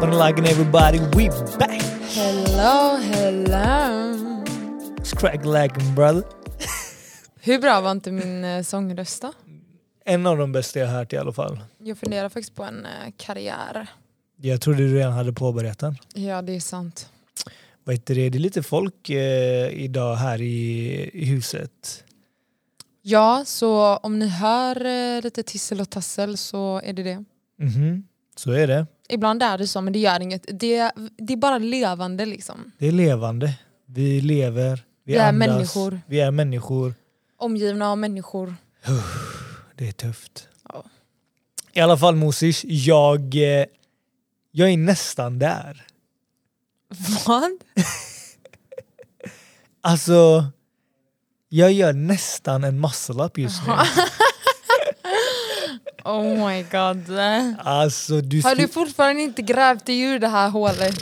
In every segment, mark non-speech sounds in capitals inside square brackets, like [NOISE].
Poppin' like everybody, we back! Hello, hello. Like brother. Hur bra var inte min eh, sångröst då? En av de bästa jag hört i alla fall. Jag funderar faktiskt på en eh, karriär. Jag trodde du redan hade påbörjat den. Ja, det är sant. Vad heter det? det är lite folk eh, idag här i, huset. Ja, så om ni hör eh, lite tissel och tassel så är det det. Mhm, Så är det. Ibland är det så, men det gör inget. Det, det är bara levande liksom. Det är levande. Vi lever, vi, Vi är andas, människor. Vi är människor. Omgivna av människor. Det är tufft. Ja. I alla fall Mosish, jag, eh, jag är nästan där. Vad? [LAUGHS] Alltså, jag gör nästan en muscle-up just nu. [LAUGHS] Oh my god. Alltså, du Har du fortfarande inte grävt dig ur det här hålet?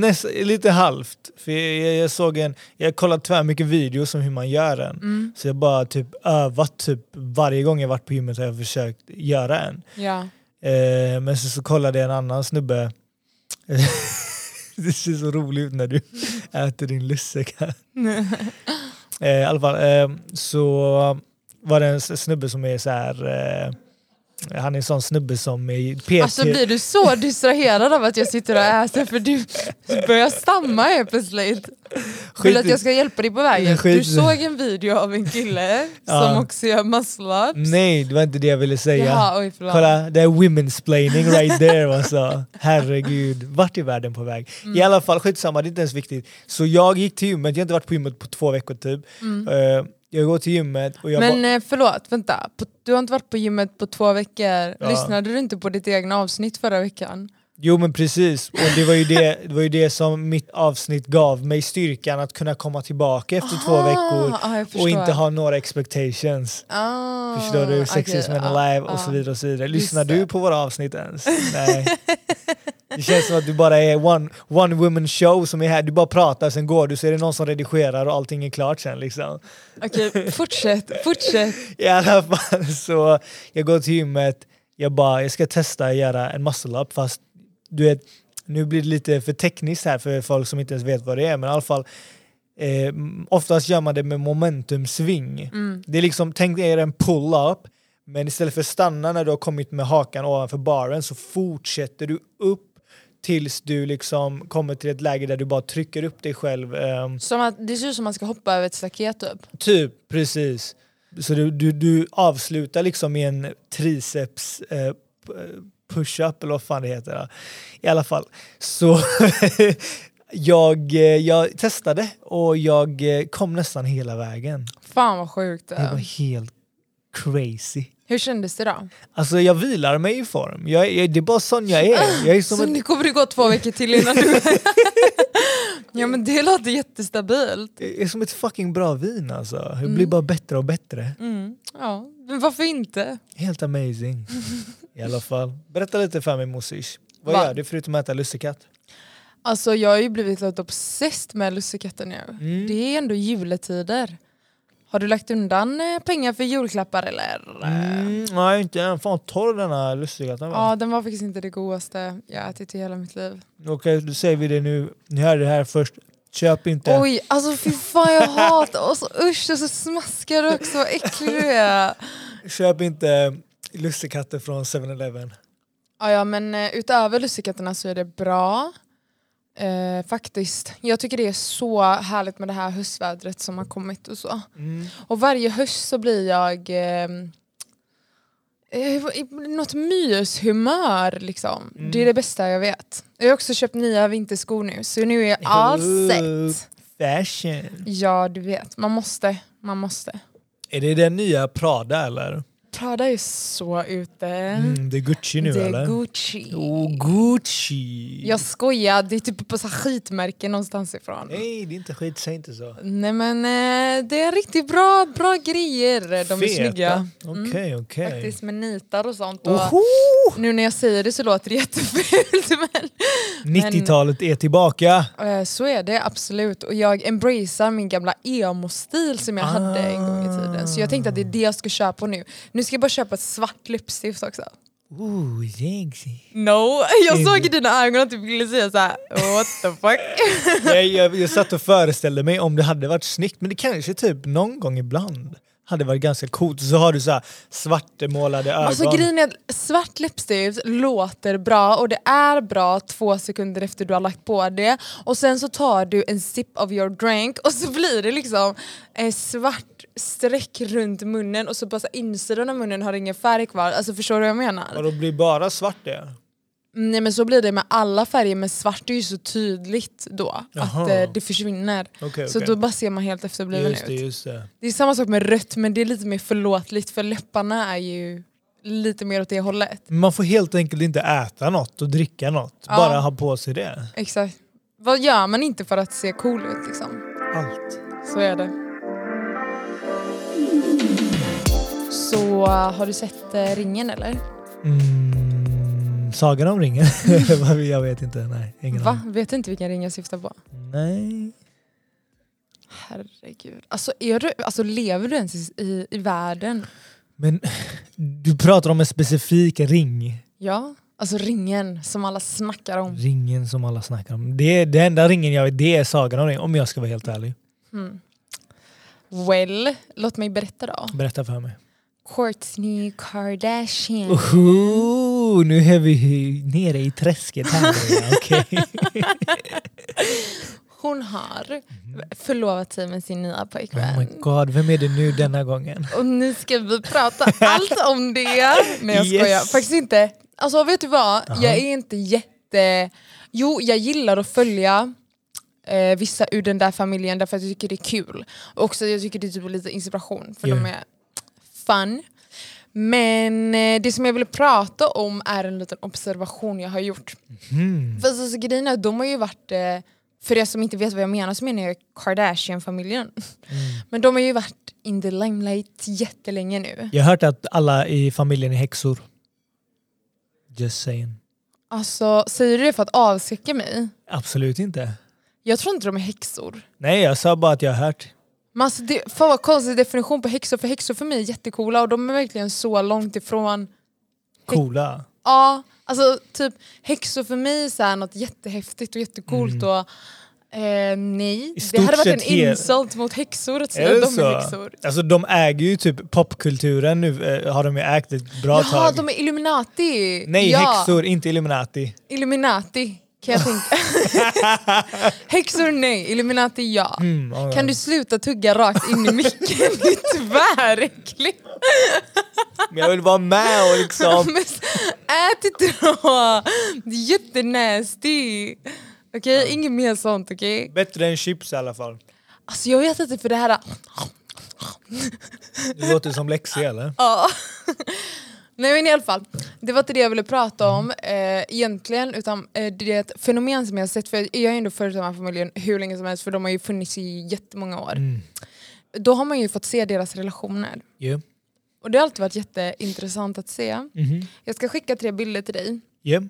Näst, lite halvt. För jag, jag såg en, jag har kollat tvär mycket videos om hur man gör en. Mm. Så jag bara typ övat typ varje gång jag varit på gymmet har jag försökt göra en. Ja. Eh, men så, så kollade jag en annan snubbe. [LAUGHS] det ser så roligt ut när du äter din lussekatt. [LAUGHS] eh, I alla fall, eh, så var det en snubbe som är så här. Eh, han är en sån snubbe som är PT. Alltså blir du så distraherad av att jag sitter och äter för du börjar stamma helt plötsligt? Vill att jag ska hjälpa dig på vägen? Skit Du såg en video av en kille Ja. som också gör muscle-ups. Nej, det var inte det jag ville säga. Jaha, oj förlåt. Kolla, det är women-splaining right there alltså. Herregud, vart är världen på väg? Mm. I alla fall, skitsamma, det är inte ens viktigt. Så jag gick till gymmet, jag har inte varit på gymmet på två veckor typ. Eh, jag går till gymmet och jag. Men eh, förlåt, vänta. Du har inte varit på gymmet på två veckor. Ja. Lyssnade du inte på ditt egna avsnitt förra veckan? Jo men precis, och det var, ju det, det var ju det som mitt avsnitt gav mig styrkan att kunna komma tillbaka efter två Ah, veckor ah, och inte ha några expectations. Ah, Förstår du? Sex is okej, men ah, alive och ah. så vidare. och så vidare. Lyssnar du på våra avsnitt ens? [LAUGHS] Nej. Det känns som att du bara är one, one woman show som är här, du bara pratar, sen går du så är det någon som redigerar och allting är klart sen liksom. Okej, fortsätt, fortsätt. [LAUGHS] I alla fall så, jag går till gymmet, jag bara, jag ska testa att göra en muscle-up fast du vet, nu blir det lite för tekniskt här för folk som inte ens vet vad det är, men i alla fall eh, oftast gör man det med momentumsving. Mm. Det är liksom, tänk er en pull-up, men istället för att stanna när du har kommit med hakan ovanför baren så fortsätter du upp tills du liksom kommer till ett läge där du bara trycker upp dig själv. ehm, Som att, det ser ut som att man ska hoppa över ett staket typ. Typ, precis. Så du, du, du avslutar liksom med en triceps eh, push-up eller vad fan det heter. då. I alla fall. Så [LAUGHS] jag, eh, jag testade och jag eh, kom nästan hela vägen. Fan vad sjukt. Det var helt crazy. Hur kändes det då? Alltså jag vilar mig i form. Jag, jag, det är bara sån jag är. [LAUGHS] Jag är som Så ett, nu kommer det gå två veckor till innan du... [LAUGHS] ja men det låter jättestabilt. jag är som ett fucking bra vin alltså. Det blir bara bättre och bättre. Mm. Ja, men varför inte? Helt amazing. [LAUGHS] I alla fall. Berätta lite för mig Mosish. Vad Va? gör du förutom att äta lussekatt? Alltså jag har ju blivit lite obsessed med lussekatten nu. Mm. Det är ändå juletider. Har du lagt undan eh, pengar för julklappar eller? Mm, nej inte än. Fan torr den här lussekatten Ja den var faktiskt inte det godaste jag ätit i hela mitt liv. Okej, då säger vi det nu. Ni hörde det här först. Köp inte. Oj, alltså fy fan jag hatar och så usch och så smaskar du också, vad äcklig du är. Köp inte lussekatter från 7-Eleven. Ja, ja men eh, utöver lussekatterna så är det bra. Eh, faktiskt. Jag tycker det är så härligt med det här höstvädret som har kommit och så. Mm. Och varje höst så blir jag eh, eh, något myshumör liksom. Mm. Det är det bästa jag vet. Jag har också köpt nya vinterskor nu så nu är allt Oh. sett. Fashion. Ja du vet, man måste. Man måste. Är det den nya Prada eller? Prada är så ute. Mm, det är Gucci nu det är eller? Gucci. Oh, Gucci! Jag skojar, det är typ på så skitmärke någonstans ifrån. Nej, det är inte skit, säg inte så. Nej men eh, det är riktigt bra, bra grejer. De är Feta. snygga. Okej, okej. Faktiskt med nitar och sånt. Och Oho! nu när jag säger det så låter det jättefult [LAUGHS] men 90-talet är tillbaka. eh, så är det absolut. Och jag embracear min gamla emo-stil som jag hade en gång i tiden. Så jag tänkte att det är det jag ska köpa nu. Nu ska jag bara köpa ett svart läppstift också. Ooh, sexy. No, [LAUGHS] jag såg i dina ögon att du ville säga såhär what the fuck. [LAUGHS] jag, jag, jag satt och föreställde mig om det hade varit snyggt, men det kanske typ någon gång ibland hade varit ganska coolt. Så har du så här svartmålade ögon. Alltså grejen är att svart läppstift låter bra och det är bra två sekunder efter du har lagt på det och sen så tar du en sip of your drink och så blir det liksom en svart streck runt munnen och så bara så insidan av munnen har ingen färg kvar. Alltså förstår du vad jag menar? Och då blir bara svart det? Nej men så blir det med alla färger men svart är ju så tydligt då Jaha. att eh, det försvinner. Okay, Så okay. då bara ser man helt efterbliven just det, ut. just det. Det är samma sak med rött men det är lite mer förlåtligt för läpparna är ju lite mer åt det hållet. Man får helt enkelt inte äta något och dricka något. Ja. Bara ha på sig det. Exakt. Vad gör man inte för att se cool ut liksom? Allt. Så är det. Så uh, har du sett uh, Ringen eller? Mm, sagan om ringen? [LAUGHS] jag vet inte. Nej, ingen Va? aning. Vet du inte vilken ring jag syftar på? Nej. Herregud. Alltså, är du, alltså lever du ens i, i, världen? Men [LAUGHS] du pratar om en specifik ring. Ja. Alltså ringen som alla snackar om. Ringen som alla snackar om. Det, det enda ringen jag vet det är Sagan om ringen, om jag ska vara helt ärlig. Mm. Well, låt mig berätta då. Berätta för mig. Kourtney Kardashian. Oho, nu är vi nere i träsket här. [LAUGHS] Hon har förlovat sig med sin nya pojkvän. Oh my god, vem är det nu denna gången? Och nu ska vi prata allt om det. Nej jag skojar, Yes. faktiskt inte. Alltså vet du vad? Aha. Jag är inte jätte... Jo, jag gillar att följa eh, vissa ur den där familjen därför att jag tycker det är kul. Och också jag tycker det är typ lite inspiration för Ja. de är fun. Men eh, det som jag ville prata om är en liten observation jag har gjort. Mm. För alltså, grejen är de har ju varit, eh, för er som inte vet vad jag menar så menar jag Kardashian-familjen. Mm. [LAUGHS] Men de har ju varit in the limelight jättelänge nu. Jag har hört att alla i familjen är häxor. Just saying. Alltså, säger du det för att avskräcka mig? Absolut inte. Jag tror inte de är häxor. Nej, jag sa bara att jag har hört. Men alltså, det, fan vad konstig definition på häxor, för häxor för mig är jättecoola och de är verkligen så långt ifrån... Coola. Ja, alltså typ häxor för mig är så här något jättehäftigt och jättecoolt och eh, nej. Det hade varit en insult mot häxor att Är säga att de är så? häxor. Alltså de äger ju typ popkulturen nu, eh, har de ju ägt ett bra Jaha, tag. de är Illuminati! Nej, ja. häxor, inte Illuminati. Illuminati kan jag tänka. [LAUGHS] häxor nej, Illuminati ja. Mm, ja, Kan du sluta tugga rakt in i micken? [LAUGHS] Det är tväräckligt. Men jag vill vara med och liksom... [LAUGHS] Men Ät inte då! Det är jättenasty. Okej, inget mer sånt okej? Bättre än chips i alla fall. Alltså jag vet inte för det här... Det låter som läxor eller? Ja. Nej men i alla fall, det var inte det jag ville prata om eh, egentligen utan eh, det är ett fenomen som jag har sett, för jag har ju ändå följt den här familjen hur länge som helst för de har ju funnits i jättemånga år. Mm. Då har man ju fått se deras relationer. Yeah. Och det har alltid varit jätteintressant att se. Mhm. Jag ska skicka tre bilder till dig. Yeah.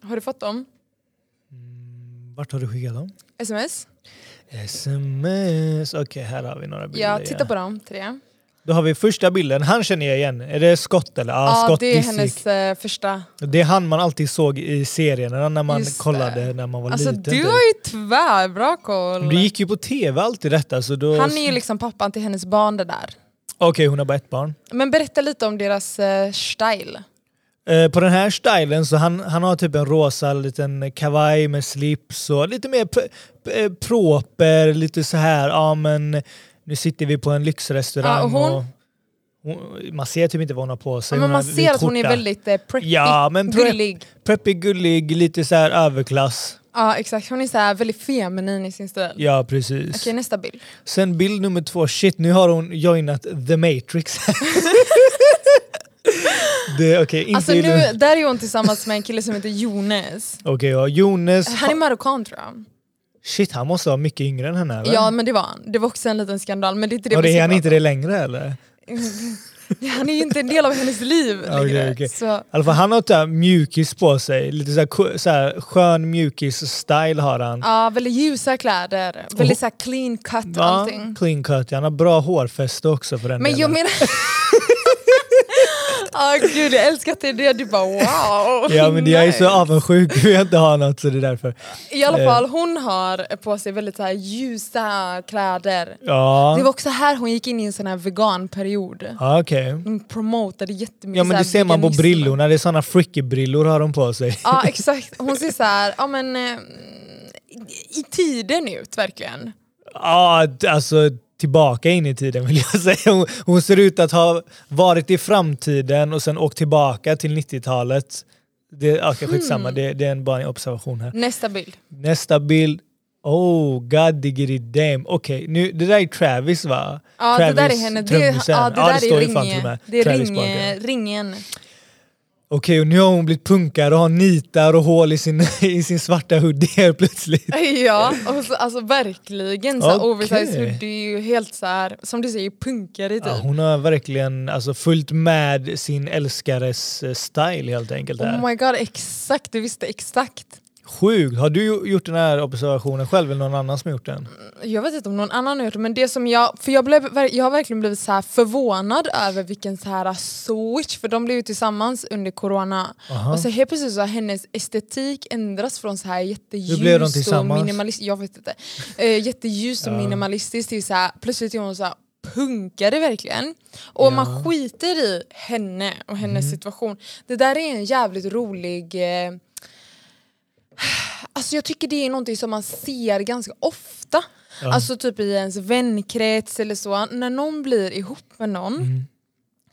Har du fått dem? Vart har du skickat dem? Sms? Sms. Okej, här har vi några bilder. Ja, titta på dem. Tre. Då har vi första bilden, han känner jag igen. Är det Scott eller? Ja, Ja, Scott det är Disick. hennes eh, första. Det är han man alltid såg i serierna när man Just kollade det. när man var Alltså liten. du typ. har ju tvärbra koll. Det gick ju på tv alltid detta. Så då... Han är ju liksom pappan till hennes barn det där. Okej, hon har bara ett barn. Men berätta lite om deras eh, style. Eh, på den här stilen så han, han har typ en rosa liten kavaj med slips och lite mer eh, proper, lite så här, ja men nu sitter vi på en lyxrestaurang Ja, och hon? hon, man ser typ inte vad hon har på sig. Ja, men man ser att hon är väldigt eh, preppy, Ja, men pre- gullig. Preppy, gullig, lite så här överklass. Ja exakt, hon är så här väldigt feminin i sin stil. Ja precis. Okej nästa bild. Sen bild nummer två, shit nu har hon joinat the matrix. [LAUGHS] det, okay, Alltså nu, där är hon tillsammans med en kille som heter Jonas. Okej, ja, Jonas. Han är marockan tror jag. Shit, han måste vara mycket yngre än henne eller? Ja men det var han. Det var också en liten skandal men det är inte det och det är han inte det längre eller? [LAUGHS] Han är ju inte en del av hennes liv längre. okej. Så, I alla fall, han har ett mjukis på sig, lite så här, så här skön mjukis-style har han. ja, väldigt ljusa kläder, väldigt så här clean cut Ja, allting. clean cut, han har bra hårfäste också för den Men jag delen. menar... [LAUGHS] Ah, gud, jag älskar att det är det. Du bara wow. Ja men jag är så avundsjuk för jag inte har något så det är därför. I alla Eh. fall, hon har på sig väldigt så här ljusa kläder. Ja, Det var också här hon gick in i en sån här veganperiod. ja okej. Hon promotade jättemycket Ja men det ser man på brillorna, det är såna freaky-brillor har de på sig. Ja [LAUGHS] exakt, hon ser så här, ja men eh, i tiden ut verkligen. Ja, d- alltså tillbaka in i tiden [LAUGHS] vill jag säga. Hon, hon ser ut att ha varit i framtiden och sen åkt tillbaka till 90-talet. Det, okay, skitsamma, det, det är en, bara en observation här. Nästa bild. Nästa bild. Oh, god diggity damn. Okej, nu det där är Travis va? Ja Travis, det där är henne, det, ja, det Ja, det där står är ringe, det är ringen. Okej, och nu har hon blivit punkare och har nitar och hål i sin, [LAUGHS] i sin svarta hoodie helt plötsligt. Ja, och så, alltså verkligen så Okej. oversized hoodie, är ju helt så här, som du säger, punkare typ. Ja, hon har verkligen alltså, följt med sin älskares eh, style helt enkelt. Här. Oh my god, exakt, du visste exakt. Sjukt! Har du gjort den här observationen själv eller någon annan som gjort den? Jag vet inte om någon annan har gjort det, men det som jag, för jag, blev, jag har verkligen blivit så förvånad över vilken så här switch, för de blev ju tillsammans under corona. Aha. Och så helt plötsligt så har hennes estetik ändrats från så här jätteljus och minimalistisk, jag vet inte, eh, jätteljus och Ja. minimalistisk till så här, plötsligt är hon så här punkare verkligen. Och Ja. man skiter i henne och hennes Mhm. situation. Det där är en jävligt rolig eh, Alltså jag tycker det är någonting som man ser ganska ofta. Ja. Alltså typ i ens vänkrets eller så. När någon blir ihop med någon Mm.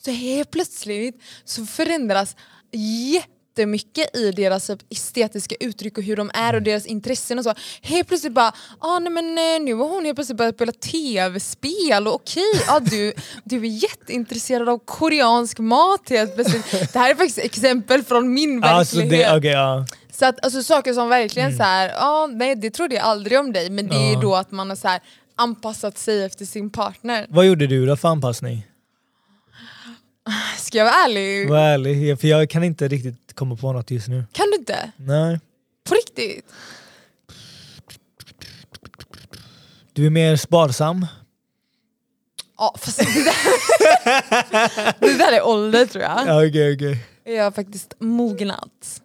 så helt plötsligt så förändras jättemycket i deras typ, estetiska uttryck och hur de är och deras intressen och så. Helt plötsligt bara, ah, nej, men eh, nu har hon helt plötsligt börjat spela tv-spel och okej, ah, du, du är jätteintresserad av koreansk mat helt plötsligt. Det här är faktiskt exempel från min Alltså verklighet. det, okay, ja. Så att, alltså, saker som verkligen Mm. så här, ja, nej det trodde jag aldrig om dig men det är Ja. då att man har så här, anpassat sig efter sin partner. Vad gjorde du då för anpassning? Ska jag vara ärlig? Var ärlig, för jag kan inte riktigt komma på något just nu. Kan du inte? Nej. På riktigt? Du är mer sparsam? Ja fast det där, [LAUGHS] det där är ålder tror jag. Ja, okej, okej. Jag har faktiskt mognat.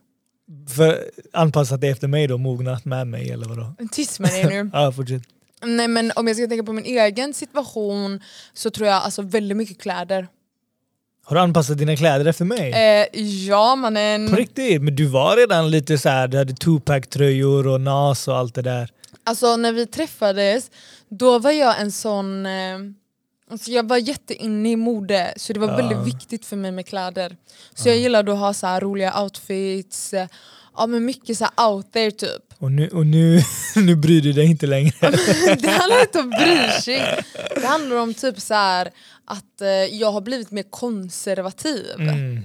För anpassat det efter mig då, mognat med mig eller vadå? Tyst med dig nu. [LAUGHS] Ja, fortsätt. Nej men om jag ska tänka på min egen situation så tror jag alltså väldigt mycket kläder. Har du anpassat dina kläder efter mig? Eh, ja mannen. På riktigt? Men du var redan lite så här, du hade Tupac-tröjor och NAS och allt det där. Alltså när vi träffades, då var jag en sån... Eh, alltså jag var jätteinne i mode, så det var Ja. väldigt viktigt för mig med kläder. Så jag gillade att ha så roliga outfits, eh, ja, men mycket så out there typ. Och nu, och nu, [LAUGHS] nu bryr du dig inte längre. det handlar inte om bryr sig. Det handlar om typ så här att eh, jag har blivit mer konservativ. Mm.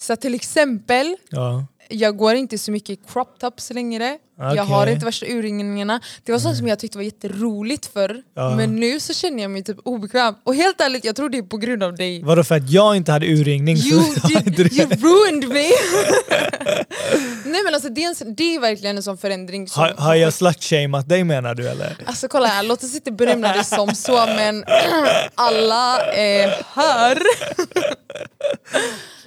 Så till exempel, Ja. jag går inte så mycket crop tops längre. Jag har inte värsta urringningarna. Det var sånt som jag tyckte var jätteroligt förr. Ja. Men nu så känner jag mig typ obekväm. Och helt ärligt, jag tror det är på grund av dig. Vadå för att jag inte hade urringning? You, you, you ruined me! [LAUGHS] Nej men alltså det är, en, det är verkligen en sån förändring. Som, har, har jag slutshameat dig menar du eller? Alltså kolla här, låt oss inte benämna det som så men [CLEARS THROAT] alla är här.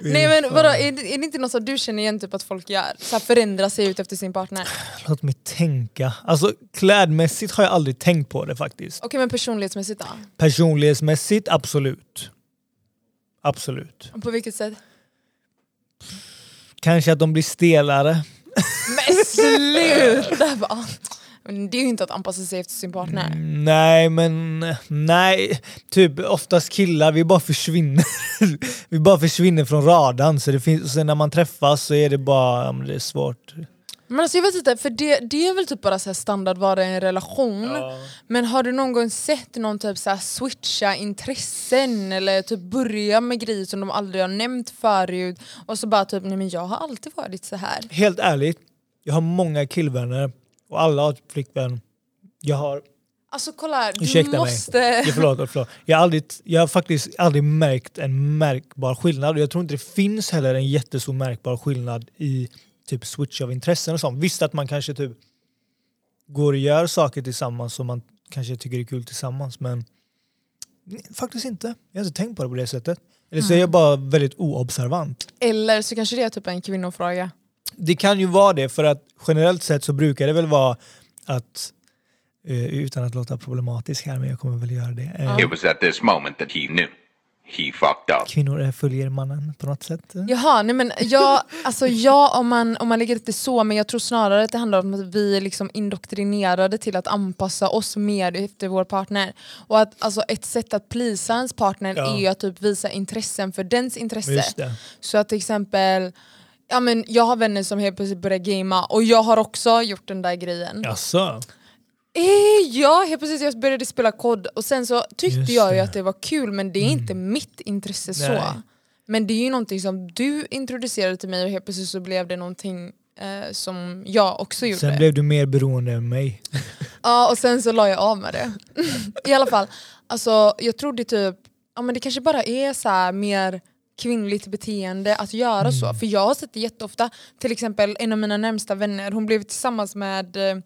[LAUGHS] Nej men vadå, är det, är det inte något som du känner igen typ att folk gör? Så här förändra sig ut efter sin partner? Låt mig tänka. Alltså klädmässigt har jag aldrig tänkt på det faktiskt. Okej men personlighetsmässigt då? Personlighetsmässigt, absolut. Absolut. På vilket sätt? Kanske att de blir stelare. Men sluta! [LAUGHS] bara. Men det är ju inte att anpassa sig efter sin partner. Nej men nej, typ oftast killar vi bara försvinner. [LAUGHS] vi bara försvinner från radarn så det finns, och sen när man träffas så är det bara, det är svårt. Men alltså jag vet inte, för det, det är väl typ bara så här standardvara i en relation. Men har du någon gång sett någon typ så switcha intressen eller typ börja med grejer som de aldrig har nämnt förut och så bara typ nej men jag har alltid varit så här. Helt ärligt, jag har många killvänner och alla har flickvän. Jag har Alltså kolla här, du Ursäkta mig. måste... Ja, förlåt, förlåt. Jag, har aldrig, jag har faktiskt aldrig märkt en märkbar skillnad och jag tror inte det finns heller en jättestor märkbar skillnad i typ switch av intressen och sånt. Visst att man kanske typ går och gör saker tillsammans som man kanske tycker är kul tillsammans men Nej, Faktiskt inte. Jag har inte tänkt på det på det sättet. Eller så är jag bara väldigt oobservant. Eller så kanske det är typ en kvinnofråga. Det kan ju vara det för att generellt sett så brukar det väl vara att, eh, utan att låta problematisk här men jag kommer väl göra det. Eh, It was at this moment that he knew. He fucked up. Kvinnor följer mannen på något sätt. Jaha, nej men jag, alltså jag om man, om man lägger det så, men jag tror snarare att det handlar om att vi är liksom indoktrinerade till att anpassa oss mer efter vår partner. Och att alltså, ett sätt att plisa ens partner Ja. är ju att typ visa intressen för dens intresse. Så att till exempel, ja, men jag har vänner som helt plötsligt börjar gamea och jag har också gjort den där grejen. Jaså? Eh, ja, helt precis. Jag började spela kod och sen så tyckte Just jag ju det. att det var kul men det är inte mitt intresse Nej. så. Men det är ju någonting som du introducerade till mig och helt plötsligt så blev det någonting eh, som jag också gjorde. Sen blev du mer beroende än mig. Ja, och sen så la jag av med det. I alla fall, alltså, jag trodde typ, ja men det kanske bara är så här mer kvinnligt beteende att göra så. Mm. För jag har sett det jätteofta, till exempel en av mina närmsta vänner, hon blev tillsammans med eh,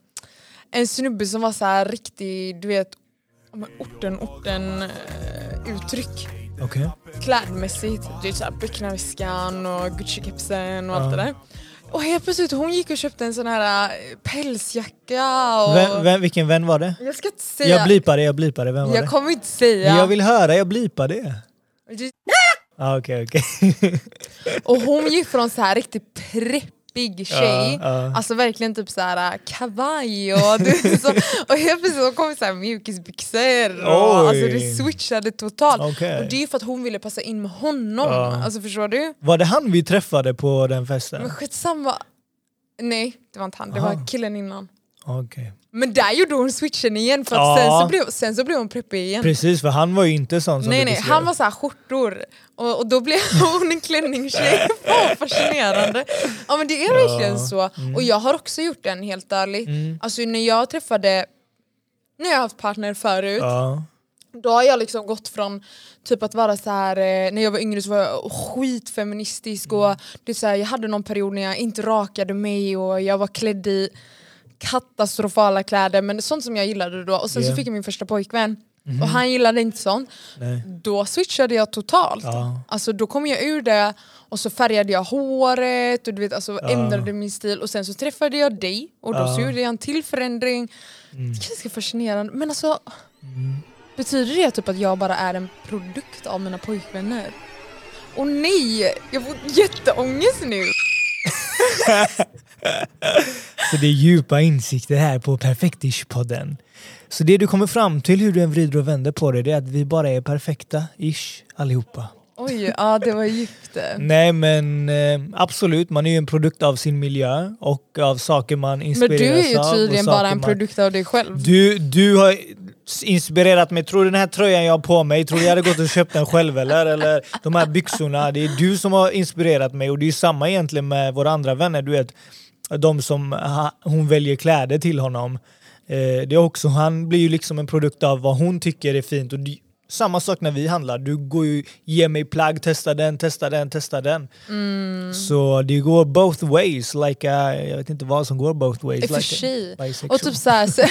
en snubbe som var så här riktig, du vet, ja, men orten, orten eh, uttryck. Okej. Klädmässigt, det är såhär Becknarväskan och Gucci-kepsen och allt det där. Och helt plötsligt hon gick och köpte en sån här eh, pälsjacka och... Vem, vem, vilken vän var det? Jag ska inte säga. Jag blipade, jag blipade. Vem var Jag det? kommer inte säga. Men Jag vill höra, jag blipade det. Ah, Okej, okej. [LAUGHS] Och hon gick från så här riktigt preppig tjej, Ja, ja. alltså verkligen typ så här kavaj och, [LAUGHS] du, så, och helt plötsligt så kom så här mjukisbyxor och alltså det switchade totalt. Okej. Och det är ju för att hon ville passa in med honom, Ja. alltså förstår du? Var det han vi träffade på den festen? Men skitsamma. Nej det var inte han, det var killen innan. Okej. Men där gjorde hon switchen igen för att Ja. sen, så blev, sen så blev hon preppig igen. Precis, för han var ju inte sån som Nej nej, han var så här skjortor och, och då blev [LAUGHS] hon en klänningstjej. [LAUGHS] Fan fascinerande. Ja men det är verkligen så. Och jag har också gjort den helt ärligt. Alltså när jag träffade, när jag har haft partner förut, Ja. då har jag liksom gått från typ att vara så här eh, när jag var yngre så var jag skitfeministisk och det så här, jag hade någon period när jag inte rakade mig och jag var klädd i katastrofala kläder men sånt som jag gillade då och sen så Yeah. fick jag min första pojkvän och han gillade inte sånt. Nej. Då switchade jag totalt. Ja. Alltså då kom jag ur det och så färgade jag håret och du vet, alltså, ändrade min stil och sen så träffade jag dig och då Ja. så gjorde jag en till förändring. Mm. Det är ganska fascinerande men alltså betyder det typ att jag bara är en produkt av mina pojkvänner? Och nej, jag får jätteångest nu. [LAUGHS] [LAUGHS] Så det är djupa insikter här på Perfektish-podden. Så det du kommer fram till, hur du än vrider och vänder på det, det är att vi bara är perfekta, ish, allihopa. Oj, ja det var djupt. Nej men eh, absolut, man är ju en produkt av sin miljö och av saker man Men inspireras du är ju av tydligen bara en man- produkt av dig själv. Du, du har inspirerat mig. Tror du den här tröjan jag har på mig, tror du jag hade gått och köpt den själv eller? Eller de här byxorna. Det är du som har inspirerat mig och det är samma egentligen med våra andra vänner. Du vet, de som ha, hon väljer kläder till honom. Eh, det är också, han blir ju liksom en produkt av vad hon tycker är fint. Och det, samma sak när vi handlar. Du går ju, ger mig plagg, testa den, testa den, testa den. Mm. Så det går both ways. Like, uh, jag vet inte vad som går both ways. I like a sig. Och typ såhär, så, [LAUGHS]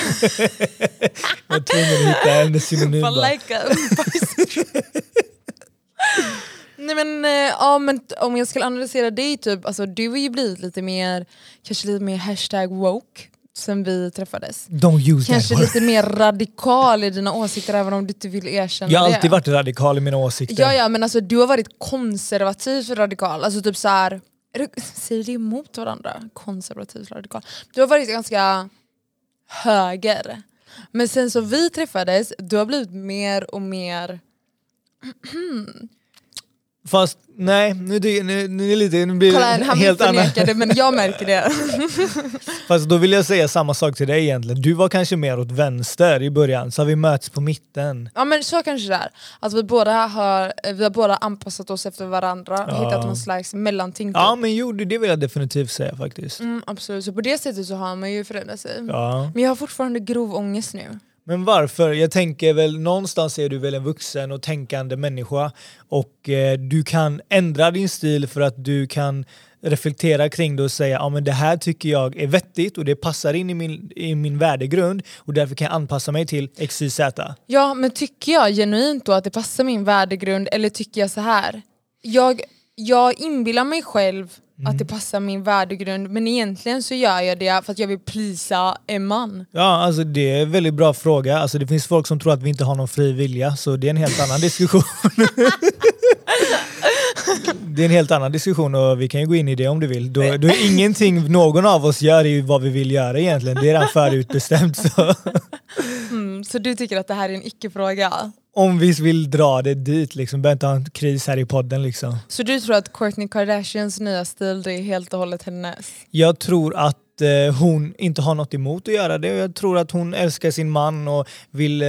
Jag är tvungen att hitta en synonym. Bara like a. [LAUGHS] Nej men, eh, ja, men om jag skulle analysera dig, typ, alltså, du har ju blivit lite mer, kanske lite mer hashtag woke sen vi träffades. Kanske lite mer radikal i dina åsikter även om du inte vill erkänna Jag har det. alltid varit radikal i mina åsikter. Ja, ja men alltså du har varit konservativt radikal, alltså typ så här. är det- Säger det emot varandra? Konservativt radikal. Du har varit ganska höger. Men sen så vi träffades, du har blivit mer och mer... [CLEARS THROAT] Fast nej, nu, nu, nu, lite, nu blir Kolla det han helt annat. förnekar det men jag märker det. [LAUGHS] Fast då vill jag säga samma sak till dig egentligen. Du var kanske mer åt vänster i början, så har vi möts på mitten. Ja men så kanske det är. Att vi båda har, vi har båda anpassat oss efter varandra och Ja. hittat någon slags mellanting. typ. Ja men jo, det det vill jag definitivt säga faktiskt. Mm, absolut, så på det sättet så har man ju förändrat sig. Ja. Men jag har fortfarande grov ångest nu. Men varför? Jag tänker väl någonstans är du väl en vuxen och tänkande människa och eh, du kan ändra din stil för att du kan reflektera kring det och säga ja, men det här tycker jag är vettigt och det passar in i min, i min värdegrund och därför kan jag anpassa mig till XYZ. Ja, men tycker jag genuint då att det passar min värdegrund eller tycker jag så här? Jag, jag inbillar mig själv att det passar min värdegrund men egentligen så gör jag det för att jag vill plisa en man. Ja, alltså det är en väldigt bra fråga. Alltså det finns folk som tror att vi inte har någon fri vilja så det är en helt annan [LAUGHS] diskussion. Det är en helt annan diskussion och vi kan ju gå in i det om du vill. Då, då är ingenting någon av oss gör är ju vad vi vill göra egentligen. Det är redan förutbestämt. Så. Mm, så du tycker att det här är en icke-fråga? Om vi vill dra det dit, liksom, behöver inte ha en kris här i podden. Liksom. Så du tror att Kourtney Kardashians nya stil det är helt och hållet hennes? Jag tror att eh, hon inte har något emot att göra det. Jag tror att hon älskar sin man och vill eh,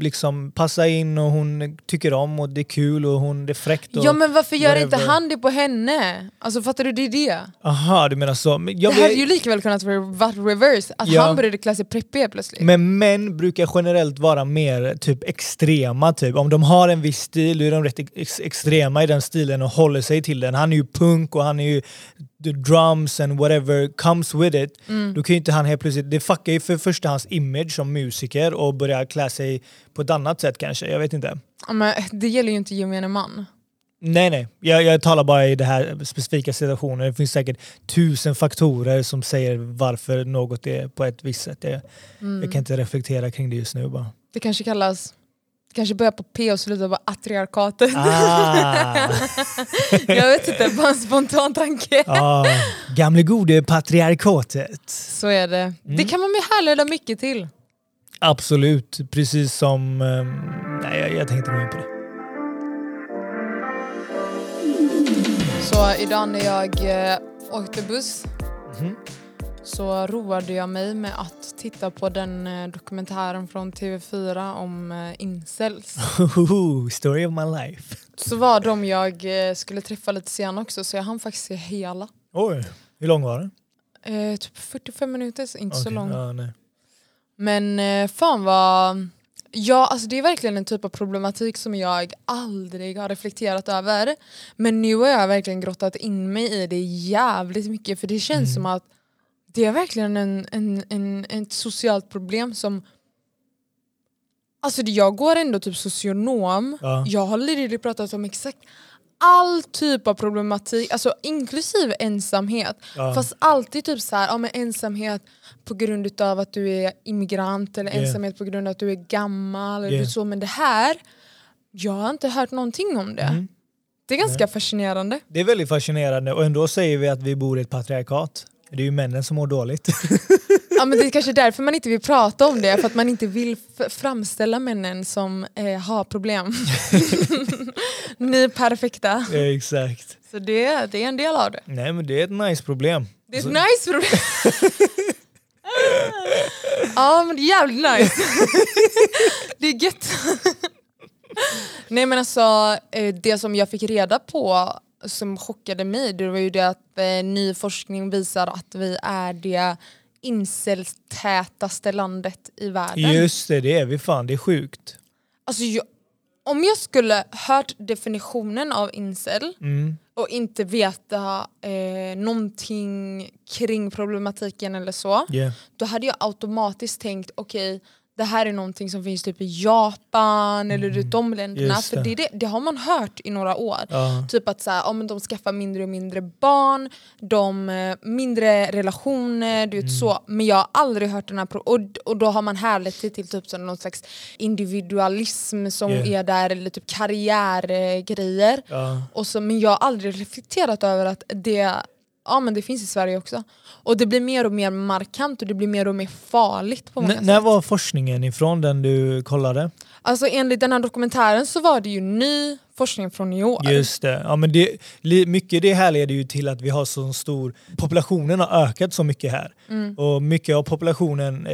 liksom passa in och hon tycker om och det är kul och hon det är fräckt. Och Ja men varför gör whatever. inte han det på henne? Alltså fattar du, det är det. Aha, du menar så. Men, jag det hade ju lika väl kunnat vara reverse, att Ja. han började klä sig preppig plötsligt. Men män brukar generellt vara mer typ extrema. Typ. Om de har en viss stil då är de rätt ex extrema i den stilen och håller sig till den. Han är ju punk och han är ju the drums and whatever comes with it. Då kan ju inte han helt plötsligt, det fuckar ju för första hans image som musiker och börja klä sig på ett annat sätt kanske. Jag vet inte. Ja, men det gäller ju inte gemene man. Nej nej, jag, jag talar bara i det här specifika situationen. Det finns säkert tusen faktorer som säger varför något är på ett visst sätt. Jag, jag kan inte reflektera kring det just nu bara. Det kanske kallas, kanske börjar på P och slutar på atriarkatet. Ah, [LAUGHS] jag vet inte, bara en spontan tanke. ah, gamle gode patriarkatet. Så är det. Mm. Det kan man ju härleda mycket till. Absolut, precis som... ehm, nej, jag, jag tänkte gå in på det. Så idag när jag eh, åkte buss Mhm. Så roade jag mig med att titta på den eh, dokumentären från TV4 om eh, incels. [LAUGHS] Story of my life. Så var de jag eh, skulle träffa lite senare också så jag hann faktiskt se hela. Oj, hur lång var den? Eh, typ 45 minuter, så inte så Okej, lång. Ja. Men eh, fan vad... Ja, alltså det är verkligen en typ av problematik som jag aldrig har reflekterat över. Men nu har jag verkligen grottat in mig i det jävligt mycket för det känns Mm. som att det är verkligen en, en, en, ett socialt problem som... Alltså jag går ändå typ socionom, Ja. jag har literally pratat om exakt all typ av problematik, alltså inklusive ensamhet. Ja. Fast alltid typ så här, ja, men ensamhet på grund av att du är immigrant eller Yeah. ensamhet på grund av att du är gammal. Eller Yeah. så. Men det här, jag har inte hört någonting om det. Mm. Det är ganska fascinerande. Det är väldigt fascinerande och ändå säger vi att vi bor i ett patriarkat. Det är ju männen som mår dåligt. [LAUGHS] Ja, men det är kanske därför man inte vill prata om det, för att man inte vill framställa männen som eh, har problem. [LAUGHS] Ni är perfekta. Ja, Exakt. Så det, det är en del av det. Nej men det är ett nice problem. Det är ett nice problem. [LAUGHS] ja men det är jävligt nice. det är gött. Nej men alltså eh, det som jag fick reda på som chockade mig det var ju det att eh, ny forskning visar att vi är det incelstätaste landet i världen. Just det, det är vi fan. Det är sjukt. Alltså, jag, om jag skulle hört definitionen av incel Mm. och inte veta eh, någonting kring problematiken eller så, Yeah. då hade jag automatiskt tänkt okej, det här är någonting som finns typ i Japan eller de länderna. Mm. Just För det. det, det, det har man hört i några år. Ja. Typ att så här, ja, men de skaffar mindre och mindre barn, de eh, mindre relationer, du vet Mm. så. Men jag har aldrig hört den här... Och, och då har man härlett det till typ som någon slags individualism som Yeah. är där, eller typ karriärgrejer. Ja. Och så, men jag har aldrig reflekterat över att det, ja, men det finns i Sverige också. Och det blir mer och mer markant och det blir mer och mer farligt på många N- sätt. när var forskningen ifrån den du kollade? Alltså enligt den här dokumentären så var det ju ny forskning från i år. Just det. Ja, men det mycket det här leder ju till att vi har så stor... Populationen har ökat så mycket här. Mm. Och mycket av populationen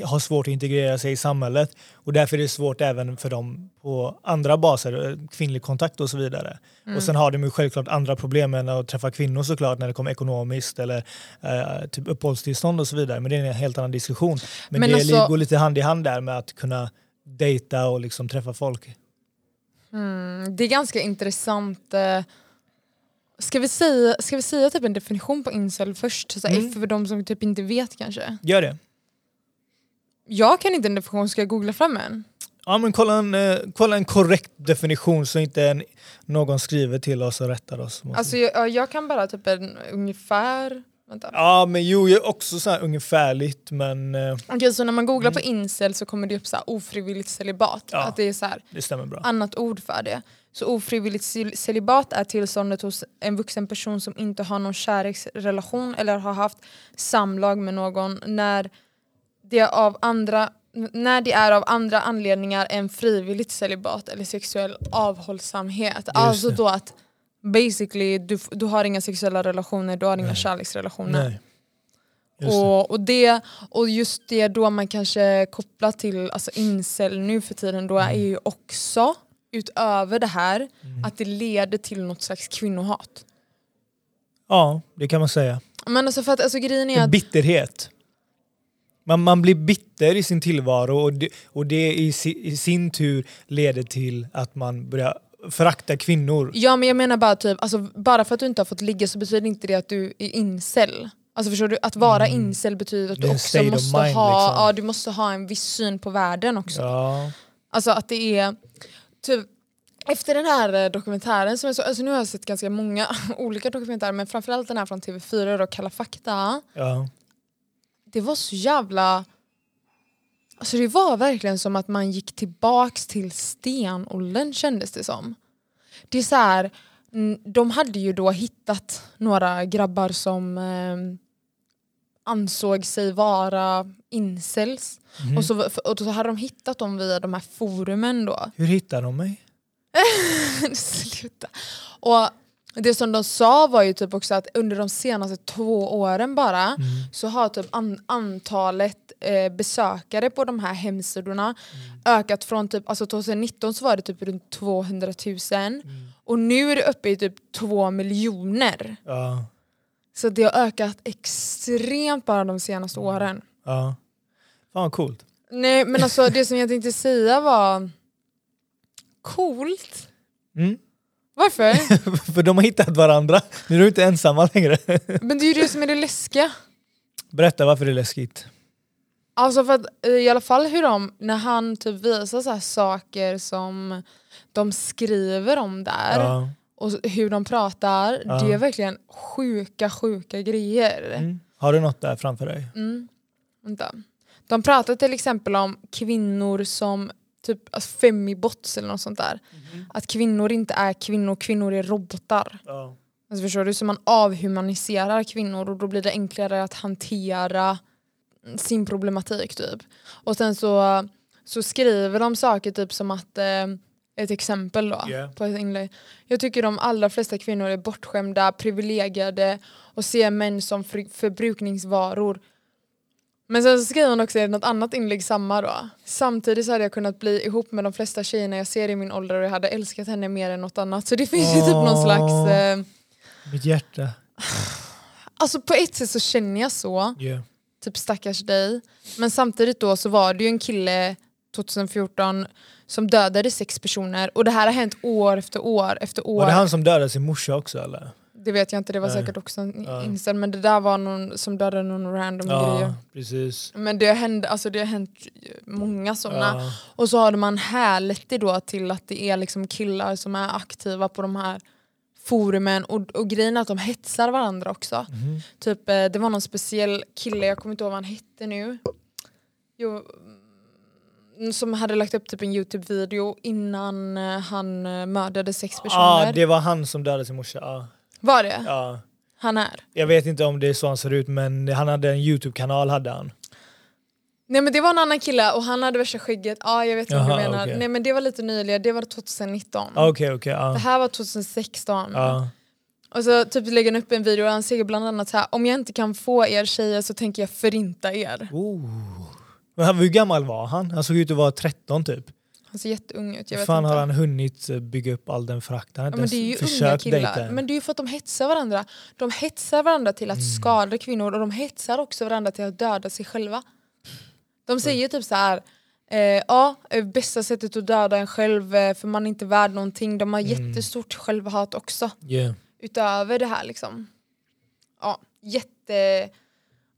har svårt att integrera sig i samhället. Och därför är det svårt även för dem på andra baser, eh, kvinnlig kontakt och så vidare. Mm. Och sen har de ju självklart andra problem än att träffa kvinnor såklart när det kommer ekonomiskt eller eh, typ uppehållstillstånd och så vidare. Men det är en helt annan diskussion. Men, Men det alltså- går lite hand i hand där med att kunna dejta och liksom träffa folk. Mm, det är ganska intressant. eh, Ska vi säga, ska vi säga typ en definition på incel först? Så Mm. För de som typ inte vet kanske. Gör det. Jag kan inte en definition, ska jag googla fram en? Ja men kolla en, eh, kolla en korrekt definition så inte en, någon skriver till oss och rättar oss. Alltså jag, ja, jag kan bara typ en ungefär... Vänta. Ja men jo, jag är också så här ungefärligt men eh, Okej, så när man googlar på incel så kommer det upp så här ofrivilligt celibat. Ja. Att det är så här, det stämmer bra. annat ord för det. Så ofrivilligt cel- celibat är tillståndet hos en vuxen person som inte har någon kärleksrelation eller har haft samlag med någon när det är av andra när det är av andra anledningar än frivilligt celibat eller sexuell avhållsamhet. Alltså då att basically du, du har inga sexuella relationer, du har inga Nej. kärleksrelationer. Nej. Just. Och, och, det, och just det då man kanske kopplar till alltså incel nu för tiden då är Mm. ju också utöver det här att det leder till något slags kvinnohat. Ja, det kan man säga. Men alltså för att alltså grejen är att bitterhet. Man, man blir bitter i sin tillvaro och det, och det i, si, i sin tur leder till att man börjar förakta kvinnor. Ja men jag menar bara typ, alltså, bara för att du inte har fått ligga så betyder inte det att du är incel. Alltså förstår du? Att vara incel betyder att Mm. Du också måste, mind, ha, liksom. ja, du måste ha en viss syn på världen också. Ja. Alltså att det är typ efter den här eh, dokumentären, som jag så, alltså nu har jag sett ganska många [LAUGHS] olika dokumentärer men framförallt den här från TV4 då, Kalla fakta. Ja. Det var så jävla... Alltså det var verkligen som att man gick tillbaks till stenåldern kändes det som. Det är så här, mm, de hade ju då hittat några grabbar som eh, ansåg sig vara incels. Mhm. Och, så, och så hade de hittat dem via de här forumen då. Hur hittar de mig? [LAUGHS] Sluta. Och det som de sa var ju typ också att under de senaste två åren bara Mm. så har typ an antalet eh, besökare på de här hemsidorna ökat från typ, alltså 2019 så var det typ runt 200 000 och nu är det uppe i typ 2 miljoner. Ja. Så det har ökat extremt bara de senaste åren. ja. Fan vad coolt. Nej men alltså det som jag tänkte säga var coolt. Varför? [LAUGHS] För de har hittat varandra. Nu är du inte ensamma längre. [LAUGHS] Men det är ju det som är det läskiga. Berätta varför det är läskigt. Alltså för att eh, i alla fall hur de, när han typ visar så här saker som de skriver om där Ja. och hur de pratar, Ja. det är verkligen sjuka sjuka grejer. Mm. Har du något där framför dig? Mm. Vänta. De pratar till exempel om kvinnor som typ alltså femibots eller något sånt där. Att kvinnor inte är kvinnor, kvinnor är robotar. Ja. Alltså förstår du? Så man avhumaniserar kvinnor och då blir det enklare att hantera sin problematik typ. Och sen så, så skriver de saker typ som att, eh, ett exempel då Yeah. på ett inlägg. Jag tycker de allra flesta kvinnor är bortskämda, privilegierade och ser män som för, förbrukningsvaror. Men sen så skriver hon också i något annat inlägg samma då. Samtidigt så hade jag kunnat bli ihop med de flesta tjejerna jag ser i min ålder och jag hade älskat henne mer än något annat. Så det finns ju typ någon slags... Eh, Mitt hjärta. alltså på ett sätt så känner jag så, Yeah. typ stackars dig. Men samtidigt då så var det ju en kille 2014 som dödade sex personer och det här har hänt år efter år efter år. Var det han som dödade sin morsa också eller? Det vet jag inte, det var Nej. säkert också en Ja. incel men det där var någon som dödade någon random grej. Ja, precis. Men det har hänt, alltså det har hänt många sådana. Ja. Och så har man härlett det då till att det är liksom killar som är aktiva på de här forumen och, och grejen är att de hetsar varandra också. Mhm. Typ, eh, det var någon speciell kille, jag kommer inte ihåg vad han hette nu. Jo, mm, som hade lagt upp typ en Youtube-video innan eh, han eh, mördade sex personer. Ja, det var han som dödade sin morsa. Ja. Var det? Ja. Han är? Jag vet inte om det är så han ser ut men han hade en Youtube-kanal hade han. Nej men det var en annan kille och han hade värsta skägget. Ja jag vet vad du menar. okej. Nej men det var lite nyligen, det var 2019. Ah, Okej okej. Det här var 2016. Ja. Och så typ lägger han upp en video och han säger bland annat så här: om jag inte kan få er tjejer så tänker jag förinta er. Oh. Men hur gammal var han? Han såg ut att vara 13 typ. Han ser jätteung ut, jag Hur vet fan inte. har han hunnit eh, bygga upp all den? Han Ja, men det är ju unga dejta killar. Men det är ju för att de hetsar varandra. De hetsar varandra till Mm. att skada kvinnor och de hetsar också varandra till att döda sig själva. De säger typ så här. Eh, ja, eh, bästa sättet att döda en själv eh, för man är inte värd någonting. De har Mm. jättestort självhat också. Yeah. utöver det här liksom. Ja, jätte...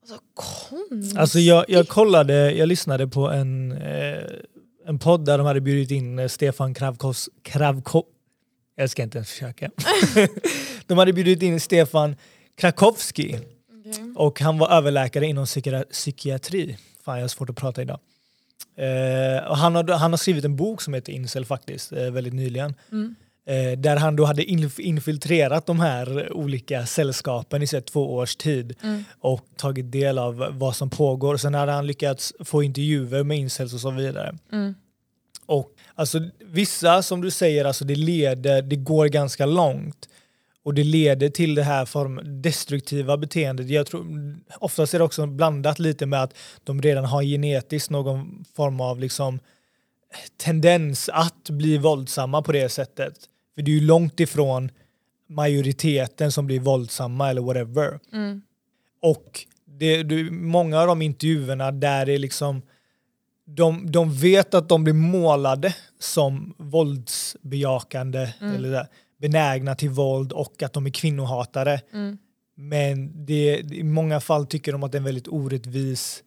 Alltså konstigt. Alltså jag, jag kollade, jag lyssnade på en, eh, en podd där de hade bjudit in eh, Stefan Kravkos, Kravko, jag ska inte ens försöka. [LAUGHS] de hade bjudit in Stefan Krakowski Okej. och han var överläkare inom psykia- psykiatri. Fan jag har svårt att prata idag. Eh, och han, har, han har skrivit en bok som heter Incel faktiskt, eh, väldigt nyligen. Mm. Eh, där han då hade inf- infiltrerat de här olika sällskapen i så två års tid Mm. och tagit del av vad som pågår. Sen hade han lyckats få intervjuer med incels och så vidare. Mm. Och alltså, vissa, som du säger, alltså, det, leder, det går ganska långt. Och det leder till det här form, destruktiva beteendet. Jag tror, oftast är det också blandat lite med att de redan har genetiskt någon form av liksom, tendens att bli våldsamma på det sättet. För det är ju långt ifrån majoriteten som blir våldsamma eller whatever. Mm. Och det, det, många av de intervjuerna där det är liksom de, de vet att de blir målade som våldsbejakande eller där, benägna till våld och att de är kvinnohatare. Mm. Men det, i många fall tycker de att det är en väldigt orättvis,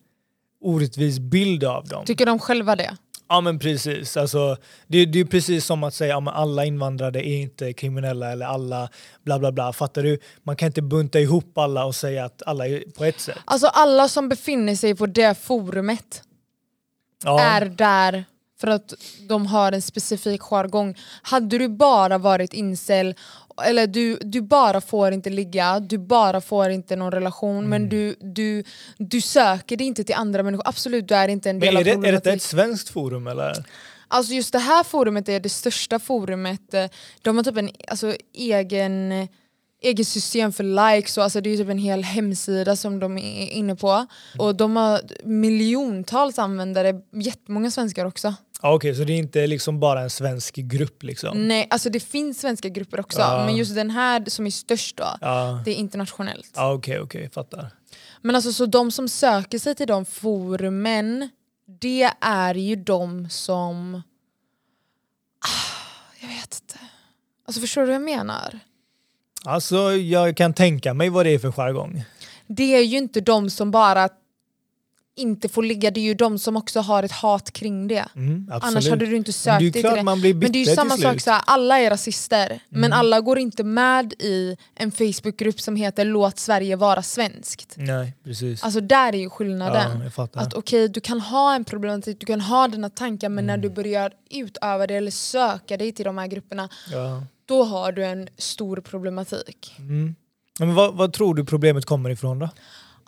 orättvis bild av dem. Tycker de själva det? Ja men precis. Alltså, det, det är precis som att säga att alla invandrare är inte kriminella eller alla bla bla bla. Fattar du? Man kan inte bunta ihop alla och säga att alla är på ett sätt. Alltså alla som befinner sig på det forumet Ja. är där för att de har en specifik jargong. Hade du bara varit incel, eller du, du bara får inte ligga, du bara får inte någon relation Mm. men du, du, du söker dig inte till andra människor. Absolut, du är inte en del Men är, av det, är detta problematiken. ett svenskt forum eller? Alltså just det här forumet är det största forumet. De har typ en alltså, egen, egen system för likes och alltså, det är typ en hel hemsida som de är inne på. Och de har miljontals användare, jättemånga svenskar också. Okej, så det är inte liksom bara en svensk grupp liksom? Nej, alltså det finns svenska grupper också Ja. men just den här som är störst då, Ja, det är internationellt. okej, okej, fattar. Men alltså så de som söker sig till de forumen, det är ju de som... Ah, jag vet inte. Alltså förstår du vad jag menar? Alltså jag kan tänka mig vad det är för jargong. Det är ju inte de som bara inte får ligga, det är ju de som också har ett hat kring det. Mm. Annars hade du inte Men sökt dig till det. man blir Men det är ju samma sak, så här, alla är rasister men Mm. alla går inte med i en Facebookgrupp som heter Låt Sverige vara svenskt. Nej, precis. Alltså där är ju skillnaden. ja. Att okej, du kan ha en problematik, du kan ha dina tankar men när Mm. du börjar utöva det eller söka dig till de här grupperna, ja. då har du en stor problematik. mm. Men vad, vad tror du problemet kommer ifrån då?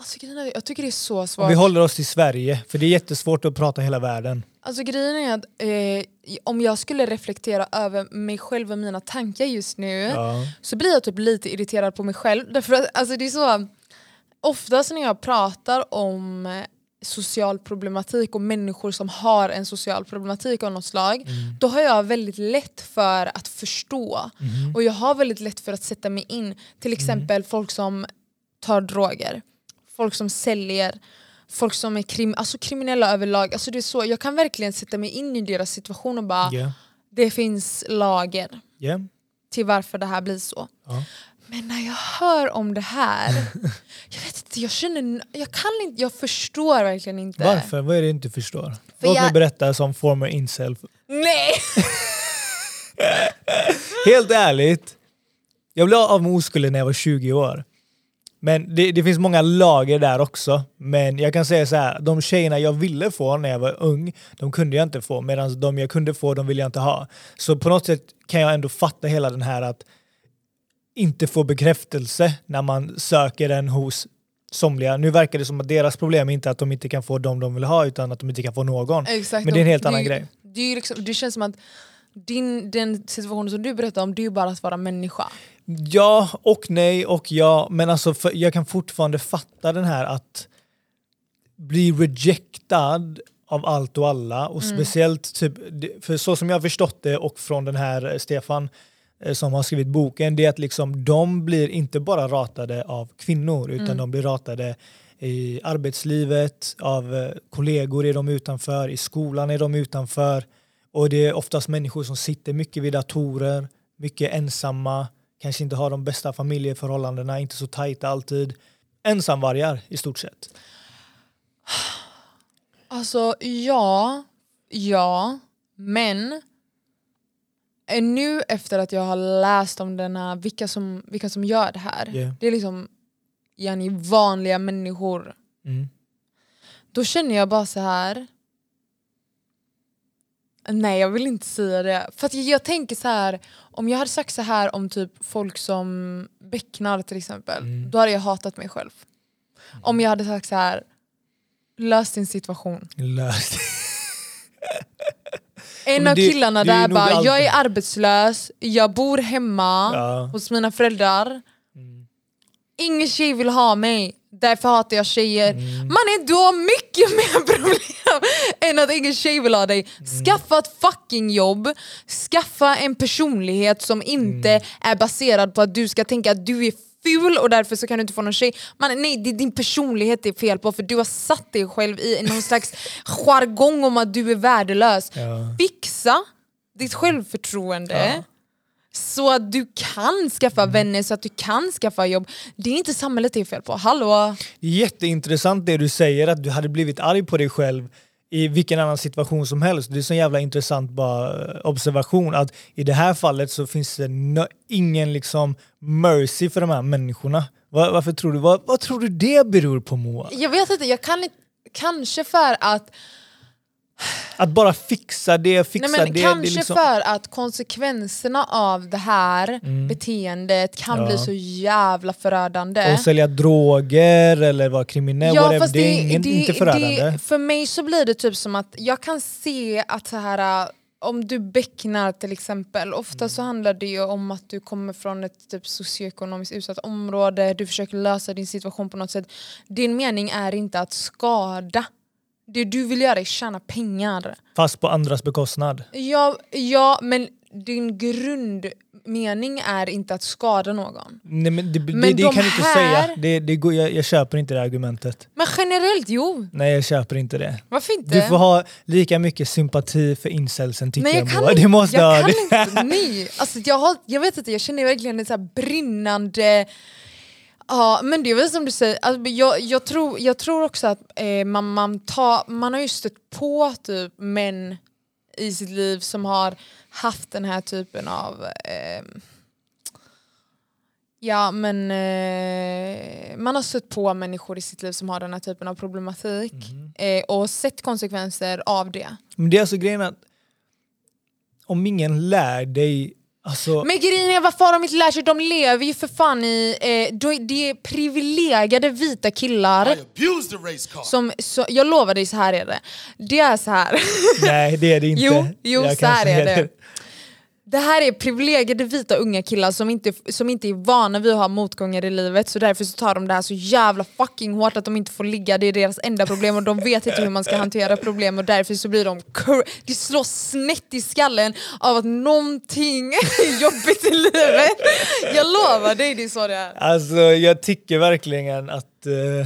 Alltså, grejen jag tycker det är så Om svårt. vi håller oss till Sverige, för det är jättesvårt att prata hela världen. Alltså grejen är att eh, om jag skulle reflektera över mig själv och mina tankar just nu Ja. så blir jag typ lite irriterad på mig själv. Därför att alltså, det är så, oftast när jag pratar om eh, social problematik och människor som har en social problematik av något slag, då har jag väldigt lätt för att förstå. Och jag har väldigt lätt för att sätta mig in. Till exempel folk som tar droger, folk som säljer, folk som är krim alltså kriminella överlag. Alltså det är så, jag kan verkligen sätta mig in i deras situation och bara, Ja. det finns lager Ja. till varför det här blir så. Ja. Men när jag hör om det här, [LAUGHS] jag vet inte, jag känner, jag kan inte, jag förstår verkligen inte. Varför? Vad är det du inte förstår? För Låt jag- mig berätta som former incel. Nej! [LAUGHS] Helt ärligt, jag blev av med oskulden när jag var 20 år. Men det, det finns många lager där också. Men jag kan säga så här, de tjejerna jag ville få när jag var ung, de kunde jag inte få. Medan de jag kunde få, de ville jag inte ha. Så på något sätt kan jag ändå fatta hela den här att inte få bekräftelse när man söker den hos somliga. Nu verkar det som att deras problem är inte att de inte kan få dem de vill ha utan att de inte kan få någon. Exakt. Men det är en helt annan ju- grej. Det, liksom, det känns som att din, den situationen som du berättar om, det är ju bara att vara människa. Ja och nej och ja, men alltså för, jag kan fortfarande fatta den här att bli rejectad av allt och alla och speciellt typ, för så som jag har förstått det och från den här eh, Stefan eh, som har skrivit boken, det är att liksom de blir inte bara ratade av kvinnor utan de blir ratade i arbetslivet, av eh, kollegor är de utanför, i skolan är de utanför och det är oftast människor som sitter mycket vid datorer, mycket ensamma, kanske inte har de bästa familjeförhållandena, inte så tajta alltid. Ensamvargar i stort sett. Alltså ja, ja, men eh, nu efter att jag har läst om den här, vilka, som, vilka som gör det här, Yeah. det är liksom yani, vanliga människor. Mm. Då känner jag bara så här. Nej jag vill inte säga det. För jag, jag tänker så här, om jag hade sagt så här om typ folk som becknar till exempel, Mm. då hade jag hatat mig själv. Om jag hade sagt så här, lös din situation. Löst. En av det- killarna det är där bara, alltid- jag är arbetslös, jag bor hemma Ja. hos mina föräldrar. Mm. Ingen tjej vill ha mig, därför hatar jag tjejer. Mm. Mannen du har mycket [LAUGHS] mer problem än att ingen tjej vill ha dig. Mm. Skaffa ett fucking jobb, skaffa en personlighet som inte Mm. är baserad på att du ska tänka att du är ful och därför så kan du inte få någon tjej. Man, nej, det är din personlighet det är fel på för du har satt dig själv i någon slags [LAUGHS] jargong om att du är värdelös. Ja. Fixa ditt självförtroende Ja. Mm. så att du kan skaffa vänner, så att du kan skaffa jobb. Det är inte samhället det är fel på. Hallå? Jätteintressant det du säger, att du hade blivit arg på dig själv i vilken annan situation som helst. Det är så jävla intressant bara eh, observation att i det här fallet så finns det no- ingen liksom mercy för de här människorna. Var, varför tror du, vad, vad tror du det beror på Moa? Jag vet inte, jag kan inte Kanske för att, att bara fixa det, fixa nej men det. kanske det liksom, för att konsekvenserna av det här Mm. beteendet kan Ja. bli så jävla förödande. och sälja droger eller vara kriminell, Ja, whatever. fast det är ingen, inte förödande. Det, för mig så blir det typ som att jag kan se att så här, äh, om du becknar till exempel, ofta så handlar det ju om att du kommer från ett typ socioekonomiskt utsatt område, du försöker lösa din situation på något sätt. Din mening är inte att skada. Det du vill göra är tjäna pengar. Fast på andras bekostnad. Ja, ja men din grundmening är inte att skada någon. Nej, men det, det, Men det de kan du inte här- säga. Det, det går, jag, jag köper inte det argumentet. Men generellt, jo. Nej jag köper inte det. Varför inte? Du får ha lika mycket sympati för incelsen tycker Nej jag jag, inte. Det måste jag ha kan det. inte. Nej. Alltså, jag, har, jag vet inte, jag känner verkligen en så brinnande... Ja men det är väl som du säger, alltså, jag, jag, tror, jag tror också att eh, man, man, tar, man har ju stött på typ män i sitt liv som har haft den här typen av eh, Ja men eh, man har stött på människor i sitt liv som har den här typen av problematik eh, och sett konsekvenser av det. Men det är alltså grejen att om ingen lär dig Alltså, Men grejen är varför har de inte lärt sig? De lever ju för fan i, eh, är- det är privilegierade vita killar I abused the race car. som, så, jag lovar dig så här är det. Det är så här. nej det är det [LAUGHS] inte. Jo, jo Jag så här är det. Det här är privilegierade vita unga killar som inte, som inte är vana vid att ha motgångar i livet så därför så tar de det här så jävla fucking hårt att de inte får ligga, det är deras enda problem och de vet inte hur man ska hantera problem och därför så blir de Det slår snett i skallen av att någonting är jobbigt i livet. Jag lovar dig, det är så det är. Alltså jag tycker verkligen att uh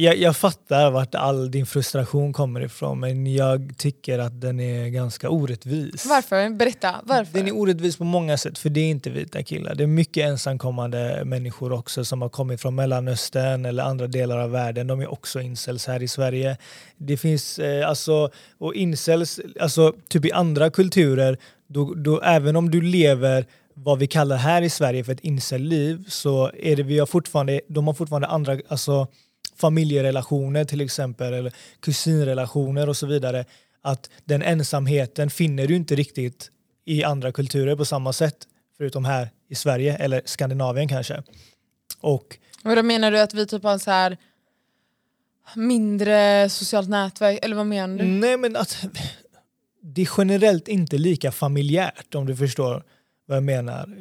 jag, jag fattar vart all din frustration kommer ifrån men jag tycker att den är ganska orättvis. Varför? Berätta, varför? Den är orättvis på många sätt för det är inte vita killar. Det är mycket ensamkommande människor också som har kommit från Mellanöstern eller andra delar av världen. De är också incels här i Sverige. Det finns eh, alltså, och incels, alltså typ i andra kulturer, då, då, även om du lever vad vi kallar här i Sverige för ett incel-liv så är det, vi har fortfarande, de har fortfarande andra, alltså familjerelationer till exempel eller kusinrelationer och så vidare. Att den ensamheten finner du inte riktigt i andra kulturer på samma sätt förutom här i Sverige eller Skandinavien kanske. Och Och då menar du att vi typ har så här mindre socialt nätverk, eller vad menar du? nej men att [LAUGHS] det är generellt inte lika familjärt om du förstår vad jag menar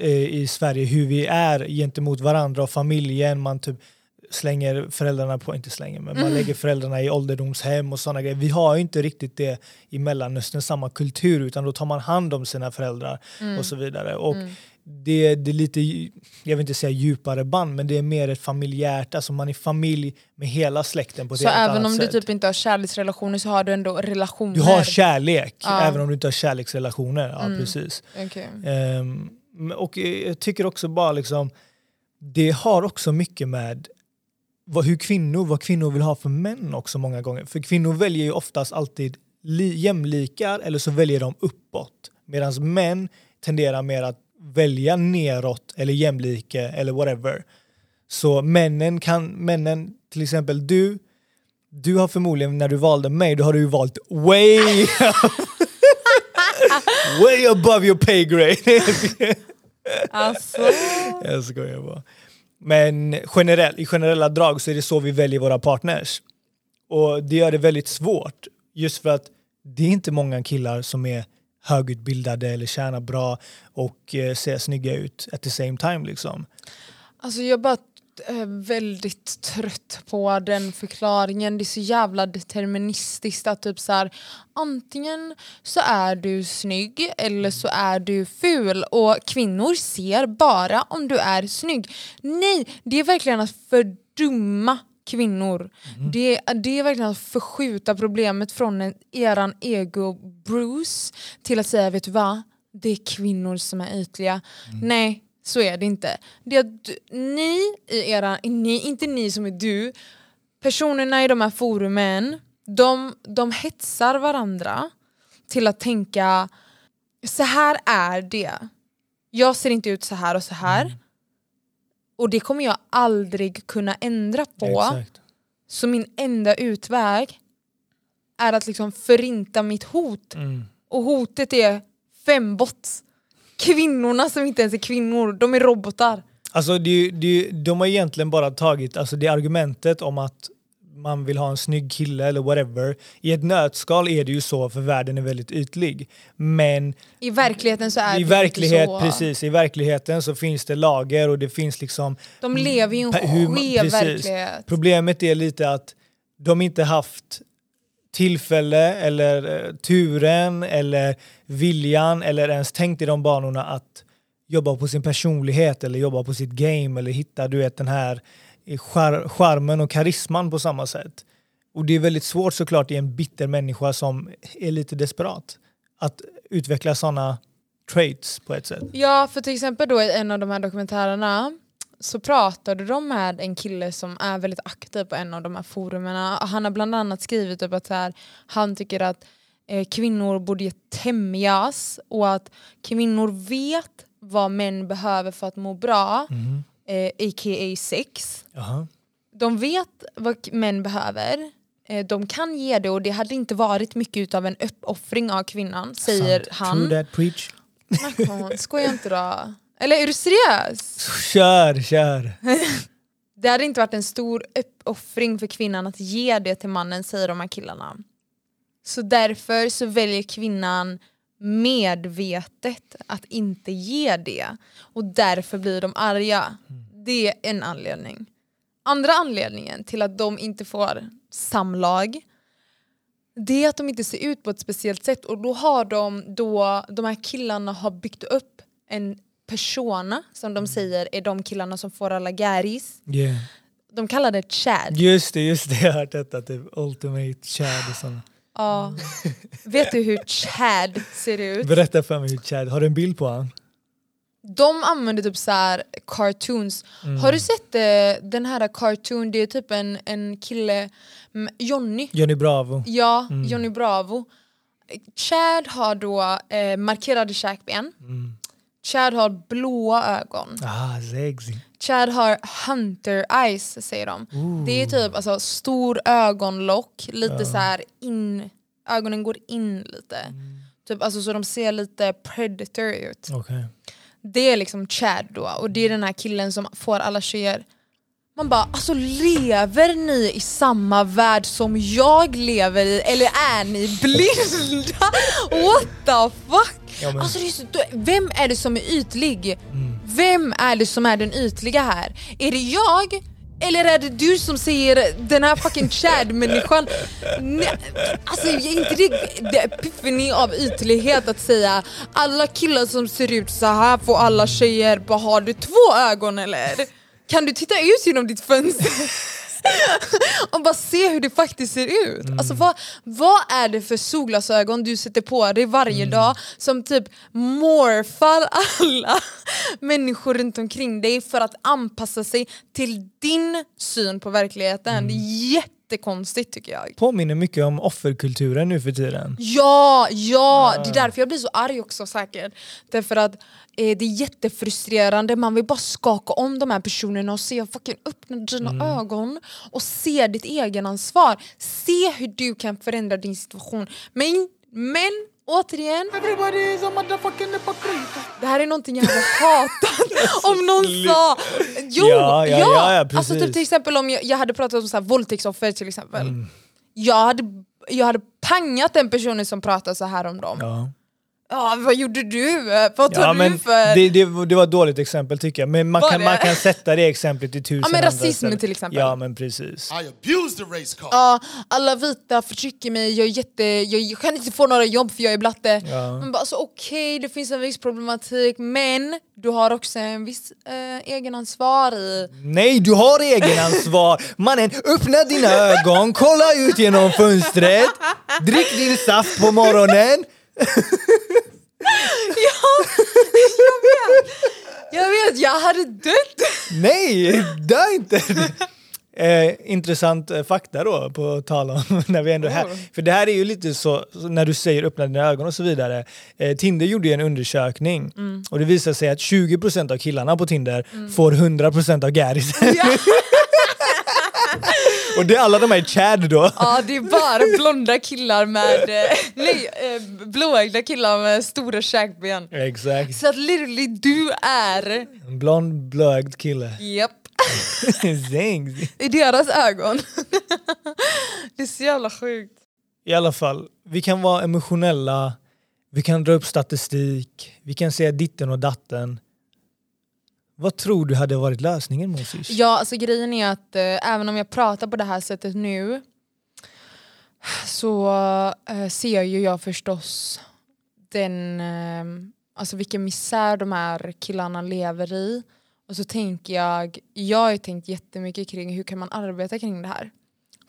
eh, i Sverige hur vi är gentemot varandra och familjen. Man typ slänger föräldrarna på, inte slänger, men man lägger föräldrarna i ålderdomshem och sådana grejer. Vi har ju inte riktigt det i Mellanöstern, samma kultur, utan då tar man hand om sina föräldrar och så vidare. Och det, det är lite, jag vill inte säga djupare band, men det är mer ett familjärt, alltså man är familj med hela släkten på ett Så helt även annat om du sätt. typ inte har kärleksrelationer så har du ändå relationer? Du har kärlek, Ja. även om du inte har kärleksrelationer. Ja, Mm. precis. Okej. Ehm, M- Och eh, jag tycker också bara liksom, det har också mycket med vad, hur kvinnor, vad kvinnor vill ha för män också många gånger. För kvinnor väljer ju oftast alltid li, jämlikar eller så väljer de uppåt. Medan män tenderar mer att välja neråt eller jämlike eller whatever. Så männen kan, männen, till exempel du, du har förmodligen när du valde mig, då har du ju valt way, [LAUGHS] way above your pay grade. [LAUGHS] Alltså. Jag skojar bara. Men generell, i generella drag så är det så vi väljer våra partners. Och det gör det väldigt svårt. Just för att det är inte många killar som är högutbildade eller tjänar bra och eh, ser snygga ut at the same time. Liksom. Alltså jag bara väldigt trött på den förklaringen. Det är så jävla deterministiskt att typ så här, antingen så är du snygg eller så är du ful och kvinnor ser bara om du är snygg. Nej, det är verkligen att fördumma kvinnor. Det, det är verkligen att förskjuta problemet från en, eran ego-Bruce till att säga, vet du vad? Det är kvinnor som är ytliga. Nej, så är det inte. Det är att ni, i era, ni, inte ni som är du, personerna i de här forumen, de, de hetsar varandra till att tänka, så här är det. Jag ser inte ut så här och så här. Och det kommer jag aldrig kunna ändra på. Exakt. Så min enda utväg är att liksom förinta mitt hot. Mm. Och hotet är fem bots. Kvinnorna som inte ens är kvinnor, de är robotar. Alltså det, det, de har egentligen bara tagit alltså det argumentet om att man vill ha en snygg kille eller whatever. I ett nötskal är det ju så för världen är väldigt ytlig. Men I verkligheten så är i det verklighet, inte så. precis, i verkligheten så finns det lager och det finns liksom De lever i en skev verklighet. Problemet är lite att de inte haft tillfälle eller eh, turen eller viljan eller ens tänkt i de banorna att jobba på sin personlighet eller jobba på sitt game eller hitta du vet, den här eh, char- charmen och karisman på samma sätt. Och det är väldigt svårt såklart i en bitter människa som är lite desperat att utveckla sådana traits på ett sätt. Ja, för till exempel då i en av de här dokumentärerna så pratade de med en kille som är väldigt aktiv på en av de här forumerna. Han har bland annat skrivit upp att så här, han tycker att eh, kvinnor borde tämjas och att kvinnor vet vad män behöver för att må bra, Mhm. eh, a.k.a. sex. Jaha. De vet vad män behöver, eh, de kan ge det och det hade inte varit mycket av en uppoffring av kvinnan, säger Sant. han. True that preach. Skoja inte då. Eller är du seriös? Kör, kör. [LAUGHS] Det hade inte varit en stor uppoffring för kvinnan att ge det till mannen, säger de här killarna. Så därför så väljer kvinnan medvetet att inte ge det. Och därför blir de arga. Det är en anledning. Andra anledningen till att de inte får samlag det är att de inte ser ut på ett speciellt sätt och då har de, då, de här killarna har byggt upp en persona som de säger är de killarna som får alla gäris. Yeah. De kallar det Chad. Just det, just det. Jag har hört detta. Typ ultimate Chad och sånt. Ja. [LAUGHS] Vet du hur Chad ser ut? Berätta för mig hur Chad, har du en bild på honom? De använder typ så här cartoons. Har du sett eh, den här cartoon, det är typ en, en kille, mm, Johnny. Johnny Bravo. Ja, Johnny Bravo. Chad har då eh, markerade käkben. Chad har blåa ögon. Ah, sexy. Chad har hunter eyes säger de. Det är typ alltså, stor ögonlock, lite så här in, ögonen går in lite. Typ, alltså, så de ser lite predator ut. Okej. Det är liksom Chad då och det är den här killen som får alla tjejer. Man bara, alltså lever ni i samma värld som jag lever i eller är ni blinda? [LAUGHS] What the fuck? Ja, men- Alltså, är så, vem är det som är ytlig? Vem är det som är den ytliga här? Är det jag? Eller är det du som säger den här fucking Chad-människan? [LAUGHS] Alltså är inte det, det epiphany av ytlighet att säga alla killar som ser ut så här får alla tjejer, bara har du två ögon eller? Kan du titta ut genom ditt fönster? [LAUGHS] och bara se hur det faktiskt ser ut. Mm. Alltså, vad, vad är det för solglasögon du sätter på dig varje Mm. dag som typ morfar alla [LAUGHS] människor runt omkring dig för att anpassa sig till din syn på verkligheten? Mm. Det är jättekonstigt tycker jag. Påminner mycket om offerkulturen nu för tiden. Ja, ja! Det är därför jag blir så arg också säkert. Därför att eh, det är jättefrustrerande, man vill bara skaka om de här personerna och se, fucking öppna dina ögon och se ditt egenansvar. Se hur du kan förändra din situation. Men, men återigen, det här är någonting jag hade hatat [LAUGHS] om någon sa... Jo, Ja, ja, ja, ja, alltså typ till exempel om jag, jag hade pratat om så här, våldtäktsoffer till exempel. Mm. Jag, hade, jag hade pangat den personen som pratar så här om dem. Ja. Ja, vad gjorde du? Vad tar Ja, du för... det, det, det var ett dåligt exempel tycker jag, men man Var kan, det? man kan sätta det exemplet i tusen Ja, men rasism till exempel. Ja men precis. I abused the race card. Ja, alla vita förtrycker mig, jag, är jätte, jag, kan inte få några jobb för jag är blatte. Ja. Men bara, alltså, Okej, det finns en viss problematik men du har också en viss eh, egenansvar i... Nej, du har egenansvar! Mannen, öppna dina ögon, kolla ut genom fönstret, drick din saft på morgonen. [LAUGHS] Jag vet, jag hade dött! Nej, dö inte! Eh, intressant eh, fakta då, på tal om [LAUGHS] när vi ändå är här. För det här är ju lite så, när du säger öppna dina ögon och så vidare. Eh, Tinder gjorde ju en undersökning och det visar sig att 20% av killarna på Tinder får 100% av gärisen. Ja. [LAUGHS] och det är alla de här i Chad då. ja, det är bara blonda killar med... Eh, nej, eh, blåögda killar med stora käkben. Exakt. Så att literally du är... En blond blögd kille. Japp. [LAUGHS] Zing. I deras ögon. [LAUGHS] det är så jävla sjukt. I alla fall, vi kan vara emotionella, vi kan dra upp statistik, vi kan säga ditten och datten. Vad tror du hade varit lösningen Moses? Ja, alltså grejen är att eh, även om jag pratar på det här sättet nu så eh, ser ju jag förstås den, eh, alltså vilken misär de här killarna lever i. Och så tänker jag, jag har ju tänkt jättemycket kring hur kan man arbeta kring det här.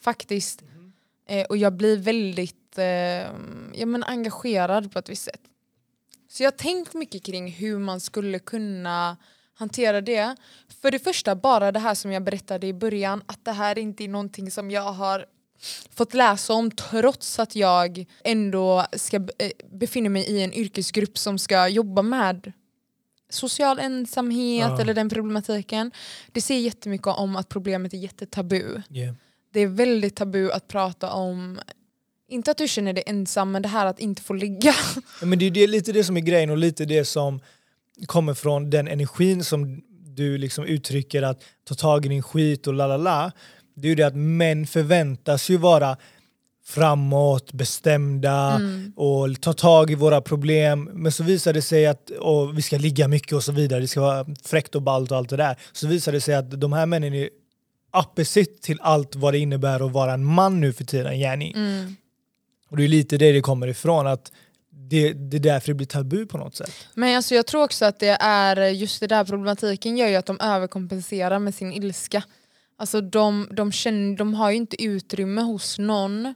Faktiskt. Eh, och jag blir väldigt eh, ja, men engagerad på ett visst sätt. Så jag har tänkt mycket kring hur man skulle kunna hantera det. För det första, bara det här som jag berättade i början, att det här inte är någonting som jag har fått läsa om trots att jag ändå ska, eh, befinner mig i en yrkesgrupp som ska jobba med social ensamhet Ja. eller den problematiken. Det säger jättemycket om att problemet är jättetabu. Yeah. Det är väldigt tabu att prata om, inte att du känner dig ensam, men det här att inte få ligga. Ja, Men det är lite det som är grejen och lite det som kommer från den energin som du liksom uttrycker att ta tag i din skit och la la la. Det är ju det att män förväntas ju vara framåt, bestämda och ta tag i våra problem. Men så visar det sig att och vi ska ligga mycket och så vidare, det ska vara fräckt och ballt och allt det där. Så visar det sig att de här männen är opposite till allt vad det innebär att vara en man nu för tiden, Jenny. Och det är lite det det kommer ifrån, att det, det är därför det blir tabu på något sätt. Men alltså jag tror också att det är just det där problematiken gör ju att de överkompenserar med sin ilska. Alltså de, de, känner, de har ju inte utrymme hos någon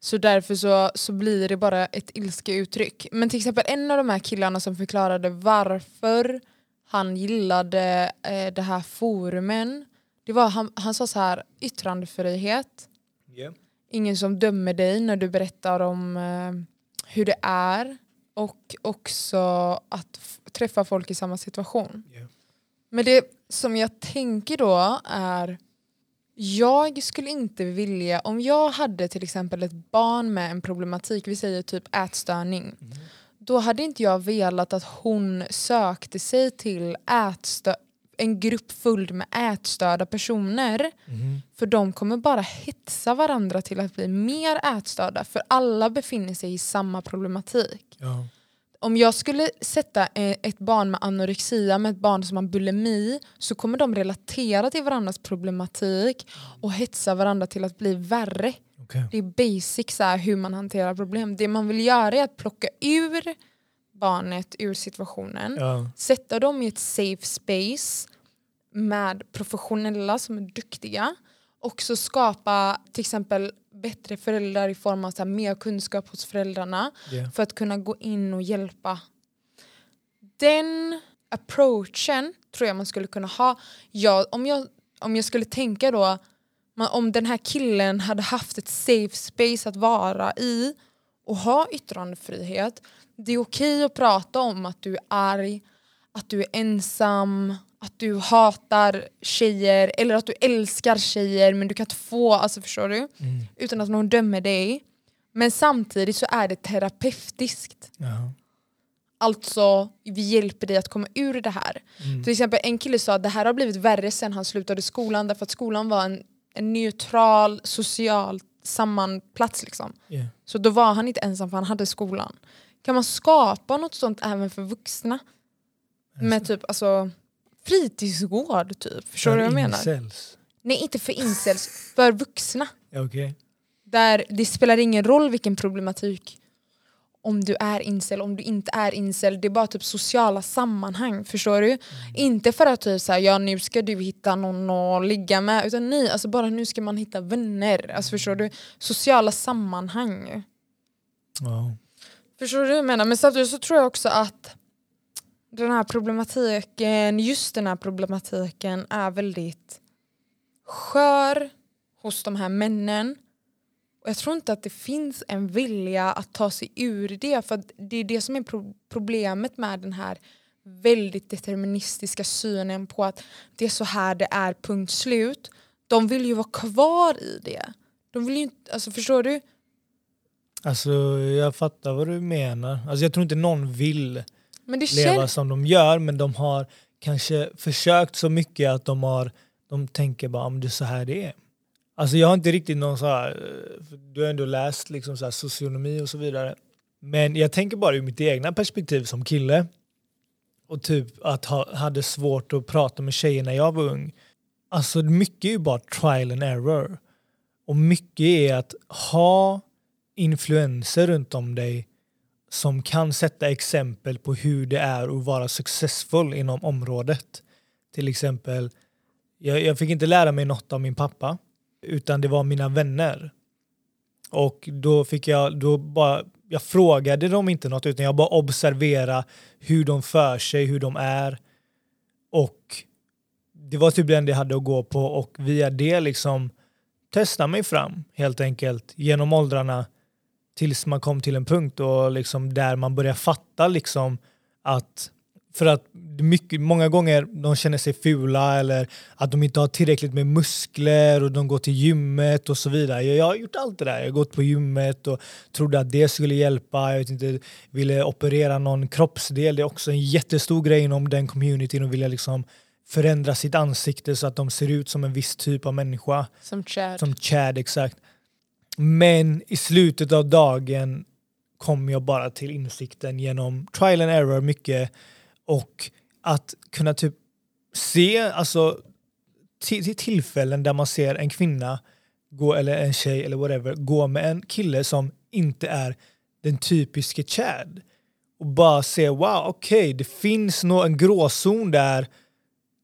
så därför så, så blir det bara ett ilskeuttryck. Men till exempel en av de här killarna som förklarade varför han gillade eh, det här forumen, det var, han, han sa så här yttrandefrihet, ingen som dömer dig när du berättar om eh, hur det är och också att träffa folk i samma situation. Yeah. Men det som jag tänker då är jag skulle inte vilja, om jag hade till exempel ett barn med en problematik, vi säger typ ätstörning, då hade inte jag velat att hon sökte sig till ätstö- en grupp full med ätstörda personer. För de kommer bara hetsa varandra till att bli mer ätstörda, för alla befinner sig i samma problematik Ja. om jag skulle sätta eh, ett barn med anorexia med ett barn som har bulimi så kommer de relatera till varandras problematik och hetsa varandra till att bli värre. Okej. Det är basic så hur man hanterar problem. Det man vill göra är att plocka ur barnet ur situationen, Ja. sätta dem i ett safe space med professionella som är duktiga också skapa till exempel bättre föräldrar i form av så här, mer kunskap hos föräldrarna Yeah. för att kunna gå in och hjälpa. Den approachen tror jag man skulle kunna ha. Jag, om, jag, om jag skulle tänka då, man, om den här killen hade haft ett safe space att vara i och ha yttrandefrihet. Det är okej att prata om att du är arg, att du är ensam, att du hatar tjejer eller att du älskar tjejer men du kan inte få, alltså förstår du? Mm. Utan att någon dömer dig. Men samtidigt så är det terapeutiskt. Ja. Alltså, vi hjälper dig att komma ur det här. Mm. Till exempel en kille sa att det här har blivit värre sen han slutade skolan därför att skolan var en, en neutral, social sammanplats. Liksom. Yeah. Så då var han inte ensam för han hade skolan. Kan man skapa något sånt även för vuxna? Med typ alltså fritidsgård typ. Förstår du vad jag menar? Incels. Nej inte för incels, för vuxna. Okej. Där det spelar ingen roll vilken problematik. Om du är incel, om du inte är incel. Det är bara typ sociala sammanhang. Förstår du? Inte för att typ såhär, ja nu ska du hitta någon att ligga med. Utan nej, alltså bara nu ska man hitta vänner. Alltså förstår du? Sociala sammanhang. Ja. Förstår du vad jag menar? Men samtidigt så tror jag också att den här problematiken, just den här problematiken är väldigt skör hos de här männen. Och jag tror inte att det finns en vilja att ta sig ur det. För det är det som är pro- problemet med den här väldigt deterministiska synen på att det är så här det är, punkt slut. De vill ju vara kvar i det. De vill ju inte, alltså förstår du? Alltså jag fattar vad du menar. Alltså jag tror inte någon vill leva känns... som de gör men de har kanske försökt så mycket att de har de tänker bara om det är så här det är. Alltså jag har inte riktigt någon så här, eh, du har ändå läst liksom så här socionomi och så vidare. Men jag tänker bara ur mitt egna perspektiv som kille och typ att ha, hade svårt att prata med tjejer när jag var ung. Alltså mycket är ju bara trial and error. Och mycket är att ha influenser runt om dig som kan sätta exempel på hur det är att vara successful inom området. Till exempel, jag, jag fick inte lära mig något av min pappa utan det var mina vänner. Och då fick jag, då bara, jag frågade dem inte något utan jag bara observera hur de för sig, hur de är. Och det var typ det enda jag hade att gå på och via det liksom testa mig fram helt enkelt genom åldrarna tills man kom till en punkt och liksom där man börjar fatta liksom att för att mycket, många gånger de känner sig fula eller att de inte har tillräckligt med muskler och de går till gymmet och så vidare. Jag, jag har gjort allt det där. Jag har gått på gymmet och trodde att det skulle hjälpa. Jag vet inte, ville operera någon kroppsdel. Det är också en jättestor grej inom den communityn och vilja liksom förändra sitt ansikte så att de ser ut som en viss typ av människa. Som Chad. Som Chad, exakt. Men i slutet av dagen kom jag bara till insikten genom trial and error mycket och att kunna typ se, alltså till, tillfällen där man ser en kvinna gå, eller en tjej eller whatever gå med en kille som inte är den typiska Chad och bara se wow, okej, det finns nog en gråzon där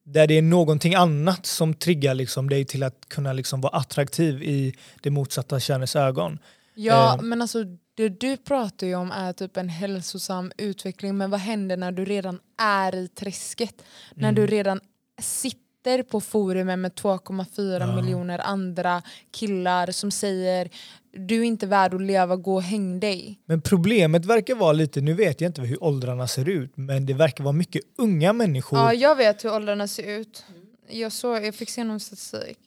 där det är någonting annat som triggar liksom dig till att kunna liksom vara attraktiv i det motsatta könets ögon. Ja, Eh. men alltså det du pratar ju om är typ en hälsosam utveckling men vad händer när du redan är i träsket? När Mm. du redan sitter på forumet med 2,4 Ja. miljoner andra killar som säger du är inte värd att leva, gå och häng dig. Men problemet verkar vara lite, nu vet jag inte hur åldrarna ser ut, men det verkar vara mycket unga människor. Ja, jag vet hur åldrarna ser ut. Jag, såg, jag fick se någon statistik.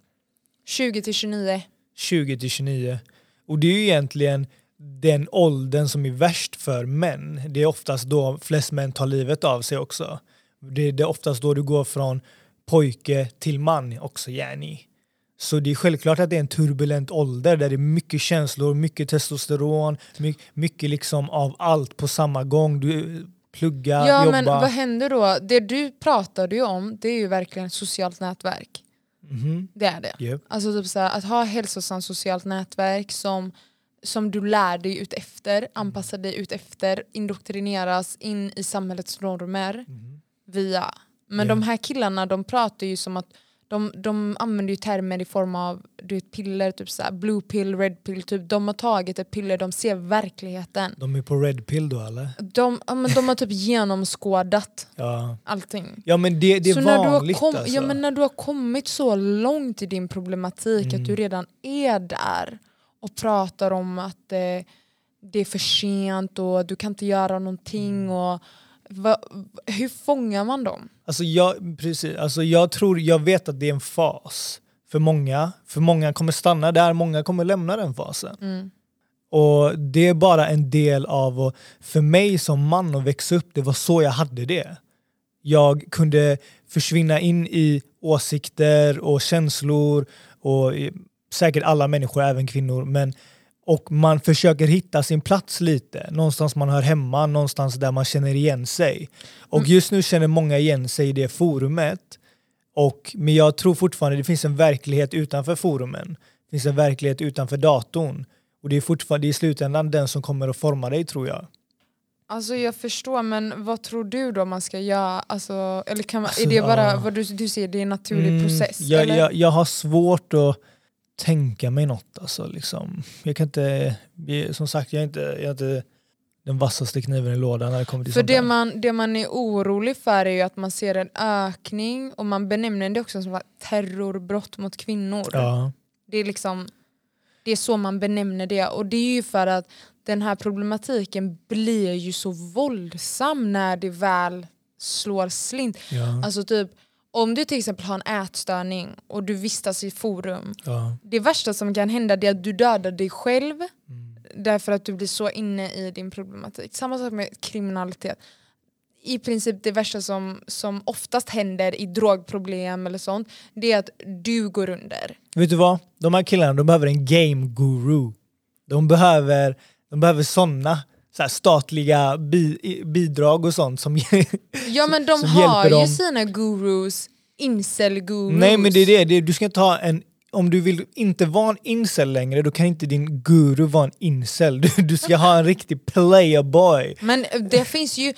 20 till 29. 20 till 29. Och det är ju egentligen den åldern som är värst för män. Det är oftast då flest män tar livet av sig också. Det, är oftast då du går från pojke till man också, yani. Så det är självklart att det är en turbulent ålder där det är mycket känslor, mycket testosteron, mycket, mycket liksom av allt på samma gång. Du plugga, Ja jobba. men vad händer då? Det du pratade ju om det är ju verkligen ett socialt nätverk. Mhm, Det är det. Japp. Alltså typ så här, att ha hälsosamt socialt nätverk som, som du lär dig ut efter, anpassar dig ut efter, indoktrineras in i samhällets normer Mhm. via. Men Ja. de här killarna de pratar ju som att de, de använder ju termer i form av du vet, piller, typ så blue pill, red pill. Typ. De har tagit ett piller, de ser verkligheten. De är på red pill då eller? De, ja, men de har typ genomskådat [LAUGHS] Ja, allting. ja men det, det är så när du, har vanligt kom, alltså. ja, men när du har kommit så långt i din problematik Mm. att du redan är där och pratar om att eh, det är för sent och du kan inte göra någonting. Mm. Och, va, hur fångar man dem? Alltså jag, precis, alltså jag tror, jag vet att det är en fas för många. För många kommer stanna där, många kommer lämna den fasen. Mm. Och det är bara en del av, och för mig som man att växa upp, det var så jag hade det. Jag kunde försvinna in i åsikter och känslor och säkert alla människor, även kvinnor. Men, och man försöker hitta sin plats lite, någonstans man hör hemma, någonstans där man känner igen sig. Och just nu känner många igen sig i det forumet. Och, men jag tror fortfarande det finns en verklighet utanför forumen. Det finns en verklighet utanför datorn. Och det är fortfarande i slutändan den som kommer att forma dig tror jag. Alltså jag förstår men vad tror du då man ska göra? Alltså, eller kan man, Alltså, är det bara ja. vad du, du ser, det är en naturlig Mm, process? Jag, eller? jag, jag har svårt att tänka mig något. Alltså, liksom. Jag kan inte, som sagt jag är inte, jag är inte den vassaste kniven i lådan när det kommer till För sånt det där. man, det man är orolig för är ju att man ser en ökning och man benämner det också som terrorbrott mot kvinnor. Ja. Det är liksom det är så man benämner det och det är ju för att den här problematiken blir ju så våldsam när det väl slår slint. Ja. Alltså typ om du till exempel har en ätstörning och du vistas i forum. Ja. Det värsta som kan hända är att du dödar dig själv Mm. därför att du blir så inne i din problematik. Samma sak med kriminalitet. I princip det värsta som, som oftast händer i drogproblem eller sånt, det är att du går under. Vet du vad? De här killarna de behöver en game guru. De behöver, de behöver sådana så statliga bi, bidrag och sånt som [LAUGHS] Ja men de har ju dem. sina gurus, incel-gurus. Nej men det är det, du ska inte ha en om du vill inte vara en incel längre då kan inte din guru vara en incel. [LAUGHS] Du, du ska ha en riktig playboy. Men det finns ju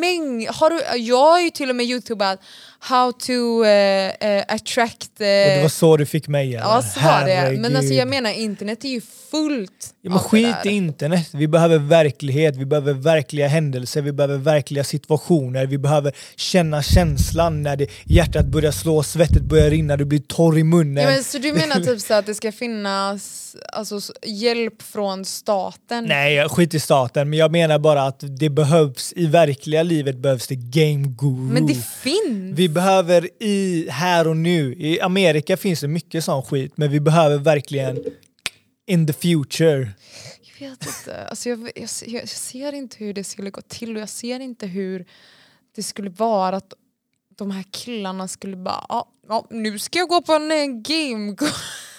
mängd... Har du, jag har ju till och med youtubat how to eh, eh, attract... Och det var så du fick mig eller? Ja så var det. Men alltså jag menar internet är ju fullt Ja, men av det skit där. i internet, vi behöver verklighet, vi behöver verkliga händelser, vi behöver verkliga situationer, vi behöver känna känslan när det, hjärtat börjar slå, svettet börjar rinna, du blir torr i munnen. Ja, men, så du menar [LAUGHS] typ så att det ska finnas alltså, hjälp från staten? Nej, skit i staten, men jag menar bara att det behövs, i verkliga livet behövs det game guru. Men det finns! Vi behöver i här och nu, i Amerika finns det mycket sån skit, men vi behöver verkligen in the future. Jag vet inte. Alltså, jag, jag, ser- jag ser inte hur det skulle gå till och jag ser inte hur det skulle vara att de här killarna skulle bara ja, ja, nu ska jag gå på en eh, game.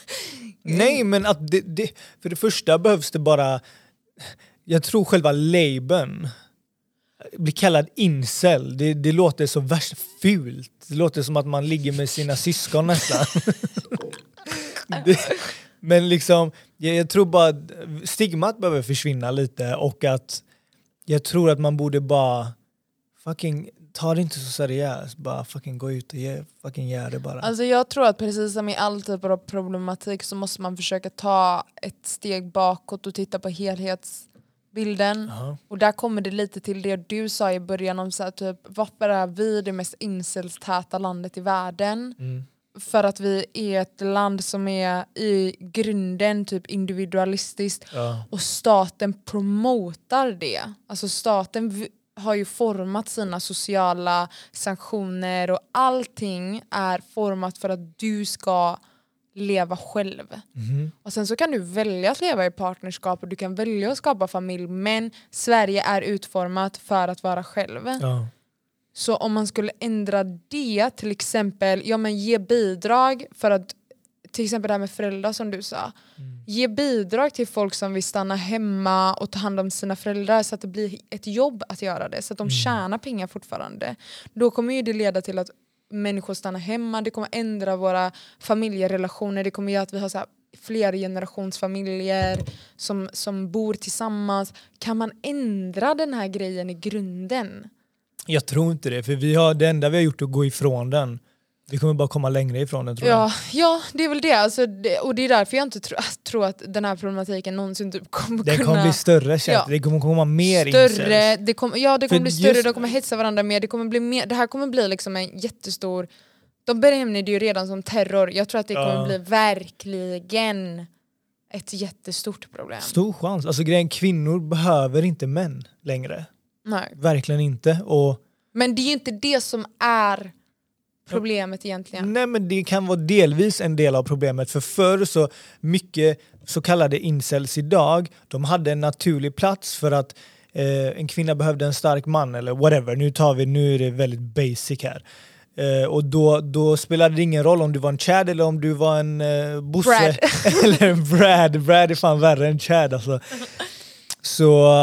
[LAUGHS] Nej, men att det, det, för det första behövs det bara... Jag tror själva labeln bli kallad incel. Det, det låter så värst fult. Det låter som att man ligger med sina syskon nästan. [LAUGHS] det, men liksom, jag, jag tror bara att stigmat behöver försvinna lite och att jag tror att man borde bara fucking ta det inte så seriöst. Bara fucking gå ut och ge, fucking gör det bara. Alltså jag tror att precis som i all typ av problematik så måste man försöka ta ett steg bakåt och titta på helhets helhetsbilden. Ja. Och där kommer det lite till det du sa i början om så här, typ, varför är vi det mest incelstäta landet i världen? Mm. För att vi är ett land som är i grunden typ individualistiskt Ja. och staten promotar det. Alltså staten har ju format sina sociala sanktioner och allting är format för att du ska leva själv. Mhm. Och sen så kan du välja att leva i partnerskap och du kan välja att skapa familj men Sverige är utformat för att vara själv. Ja. Så om man skulle ändra det, till exempel ja, men ge bidrag för att till exempel det här med föräldrar som du sa. Ge bidrag till folk som vill stanna hemma och ta hand om sina föräldrar så att det blir ett jobb att göra det. Så att de tjänar pengar fortfarande. Då kommer ju det leda till att människor stannar hemma, det kommer ändra våra familjerelationer, det kommer göra att vi har så här fler generationsfamiljer som, som bor tillsammans. Kan man ändra den här grejen i grunden? Jag tror inte det, för vi har, det enda vi har gjort är att gå ifrån den. Vi kommer bara komma längre ifrån den tror jag. Ja, ja, det är väl det. Alltså, det. Och det är därför jag inte tro, tror att den här problematiken någonsin typ kommer Den kunna... kommer bli större känns Ja. det. Det kommer komma mer större, incels. det kommer, ja det kommer För bli större, just- de kommer hetsa varandra mer, det, kommer bli mer, det här kommer bli liksom en jättestor... De benämner det ju redan som terror, jag tror att det kommer Ja. bli verkligen ett jättestort problem. Stor chans. Alltså grejen, kvinnor behöver inte män längre. Nej. Verkligen inte. Och Men det är ju inte det som är problemet egentligen. Nej men det kan vara delvis en del av problemet för förr så mycket så kallade incels idag de hade en naturlig plats för att eh, en kvinna behövde en stark man eller whatever. Nu tar vi, nu är det väldigt basic här. Eh, och då, då spelade det ingen roll om du var en Chad eller om du var en eh, Bosse Brad. [LAUGHS] eller en Brad. Brad är fan värre än Chad alltså. [LAUGHS] Så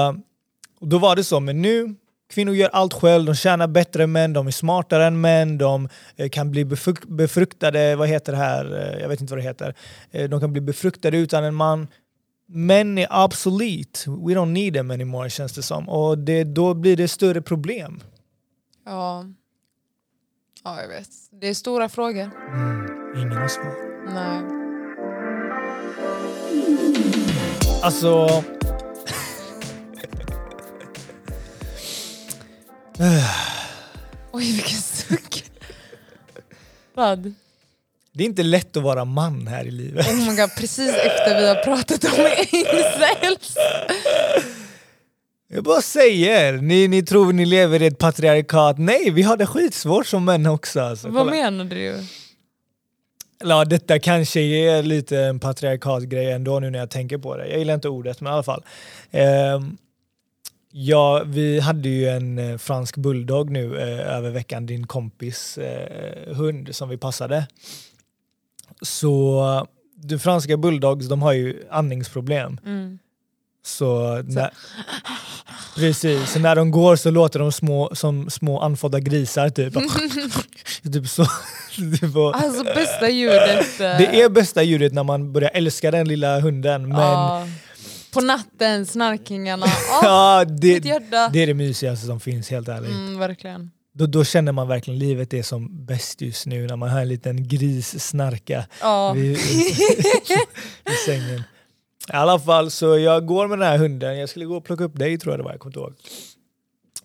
då var det så, men nu kvinnor gör allt själv, de tjänar bättre än män, de är smartare än män, de eh, kan bli befruk- befruktade, vad heter det här, Eh, jag vet inte vad det heter. Eh, De kan bli befruktade utan en man. Män är obsolete, we don't need them anymore känns det som. Och det, då blir det större problem. Ja. ja, jag vet. Det är stora frågor. Mm, ingen har svar. Nej. Alltså... [SIGHS] Oj, vilken suck. Vad? Det är inte lätt att vara man här i livet. Oh my god, precis efter vi har pratat om incels. Jag bara säger, ni, ni tror ni lever i ett patriarkat. Nej, vi har det skitsvårt som män också. Alltså. Vad Kolla. menar du? Ja, detta kanske är lite en patriarkatgrej ändå nu när jag tänker på det. Jag gillar inte ordet, men i alla fall. Ehm, ja, vi hade ju en eh, fransk bulldog nu eh, över veckan, din kompis eh, hund som vi passade. Så de franska bulldogs, de har ju andningsproblem. Mm. Så, när, precis, så när de går så låter de små, som små anfådda grisar typ. [LAUGHS] typ så. [LAUGHS] Typ och- Alltså bästa ljudet. eh, det är bästa ljudet när man börjar älska den lilla hunden. Men ja. På natten, snarkningarna. Oh, [LAUGHS] ja, det, det är det mysigaste som finns helt ärligt. Mm, verkligen. Då, då känner man verkligen livet är som bäst just nu när man hör en liten gris snarka Ja. vid, [LAUGHS] [LAUGHS] i sängen. I alla fall så jag går med den här hunden, jag skulle gå och plocka upp dig tror jag det var, jag kommer inte ihåg.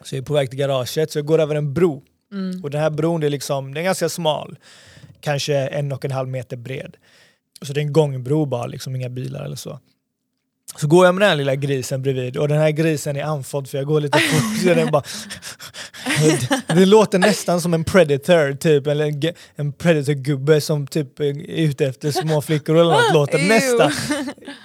Så jag är på väg till garaget så jag går över en bro. Mm. Och den här bron är, liksom, den är ganska smal, kanske en och en halv meter bred. Så det är en gångbro bara, liksom, inga bilar eller så. Så går jag med den här lilla grisen bredvid och den här grisen är andfådd för jag går lite fort. så den bara det låter nästan som en predator, typ, eller en, en predator-gubbe som typ är ute efter små flickor eller något. [LAUGHS] Låter nästan.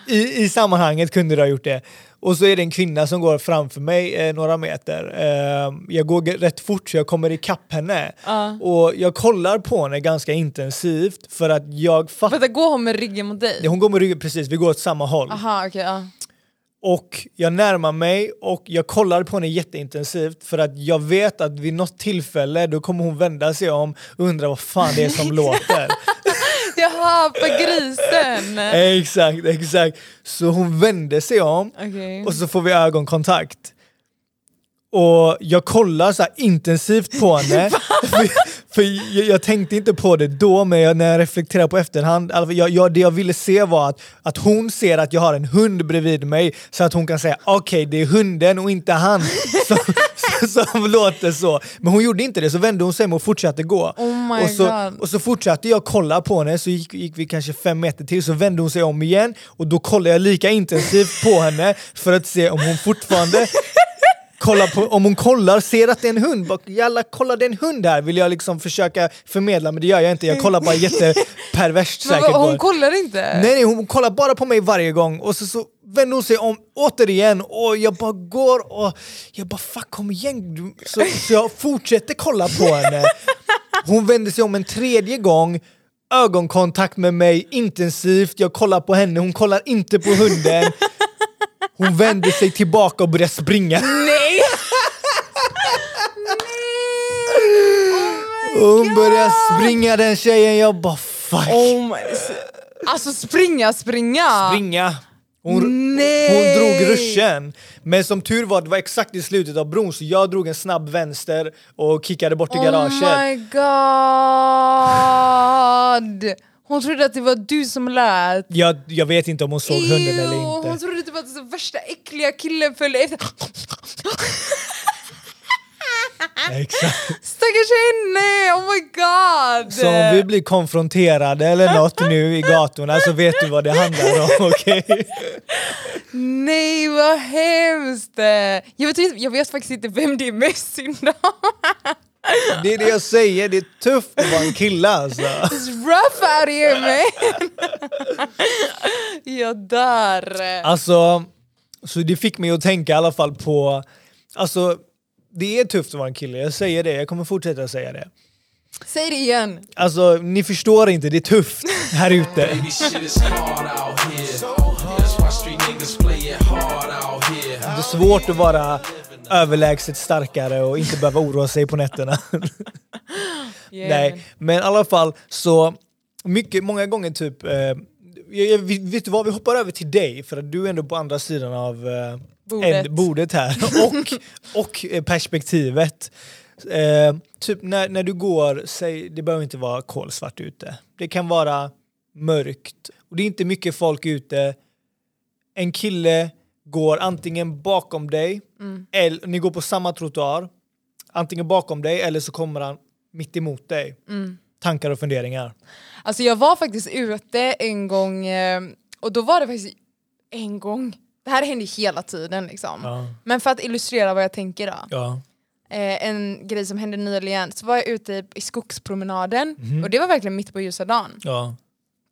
I, I sammanhanget kunde det ha gjort det. Och så är det en kvinna som går framför mig eh, några meter. Eh, jag går rätt fort så jag kommer ikapp henne. Ja. Och jag kollar på henne ganska intensivt för att jag fattar... Vänta, går hon med ryggen mot dig? Hon går med ryggen precis, vi går åt samma håll. Aha, okej. ja. Och jag närmar mig och jag kollar på henne jätteintensivt för att jag vet att vid något tillfälle då kommer hon vända sig om och undra vad fan det är som [LAUGHS] låter. Jaha, på grisen! exakt, exakt. Så hon vände sig om Okej. och så får vi ögonkontakt. Och jag kollar så här intensivt på henne. [LAUGHS] för jag, jag tänkte inte på det då, men jag, när jag reflekterar på efterhand, alltså jag, jag, det jag ville se var att, att hon ser att jag har en hund bredvid mig så att hon kan säga okej, det är hunden och inte han [LAUGHS] som, som, låter så. Men hon gjorde inte det, så vände hon sig om och fortsatte gå. Oh my och, så, God. och så fortsatte jag kolla på henne, så gick, gick vi kanske fem meter till, så vände hon sig om igen och då kollade jag lika intensivt på henne för att se om hon fortfarande [LAUGHS] kollar på, om hon kollar, ser att det är en hund, bara, jalla kolla det är en hund här, vill jag liksom försöka förmedla men det gör jag inte, jag kollar bara jätteperverst [LAUGHS] Men säkert. på hon kollar inte? Nej, nej, hon kollar bara på mig varje gång och så, så vänder hon sig om återigen och jag bara går och jag bara fuck kom igen. Så, så jag fortsätter kolla på henne. Hon vänder sig om en tredje gång, ögonkontakt med mig intensivt, jag kollar på henne, hon kollar inte på hunden. Hon vänder sig tillbaka och börjar springa. Nej! Och [LAUGHS] hon börjar springa den tjejen, jag bara fuck. Oh my... Alltså springa, springa! Springa. Hon, Nej! hon drog ruschen. Men som tur var, det var exakt i slutet av bron så jag drog en snabb vänster och kickade bort i garaget. Oh my god! Hon trodde att det var du som lät. Jag, jag vet inte om hon såg hunden eller inte. Hon trodde typ att den värsta äckliga killen följde efter. Exakt. Stackars henne! Oh my god! Så om vi blir konfronterade eller [LAUGHS] något nu i gatorna så vet du vad det handlar om, [LAUGHS] okej? Nej vad hemskt! Jag vet, jag vet faktiskt inte vem det är mest synd om. Det är det jag säger, det är tufft att vara en kille alltså. It's rough out here man! jag dör. Alltså, så det fick mig att tänka i alla fall på, alltså det är tufft att vara en kille, jag säger det, jag kommer fortsätta säga det. Säg det igen. Alltså ni förstår inte, det är tufft här ute. Det är svårt att vara överlägset starkare och inte behöva oroa sig på nätterna. [LAUGHS] Yeah. Nej, men i alla fall så mycket, många gånger typ eh, jag, jag, vet du vad, vi hoppar över till dig för att du är ändå på andra sidan av eh, Bordet. en- bordet här [LAUGHS] och, och eh, perspektivet. Eh, typ när, när du går, säg, det behöver inte vara kolsvart ute. Det kan vara mörkt och det är inte mycket folk ute. En kille går antingen bakom dig, eller ni går på samma trottoar, antingen bakom dig eller så kommer han mitt emot dig. Tankar och funderingar. Alltså jag var faktiskt ute en gång eh, och då var det faktiskt en gång. Det här händer hela tiden liksom. Ja. Men för att illustrera vad jag tänker då. Ja. Eh, en grej som hände nyligen, så var jag ute i, i skogspromenaden Mhm. och det var verkligen mitt på ljusa dagen. Ja.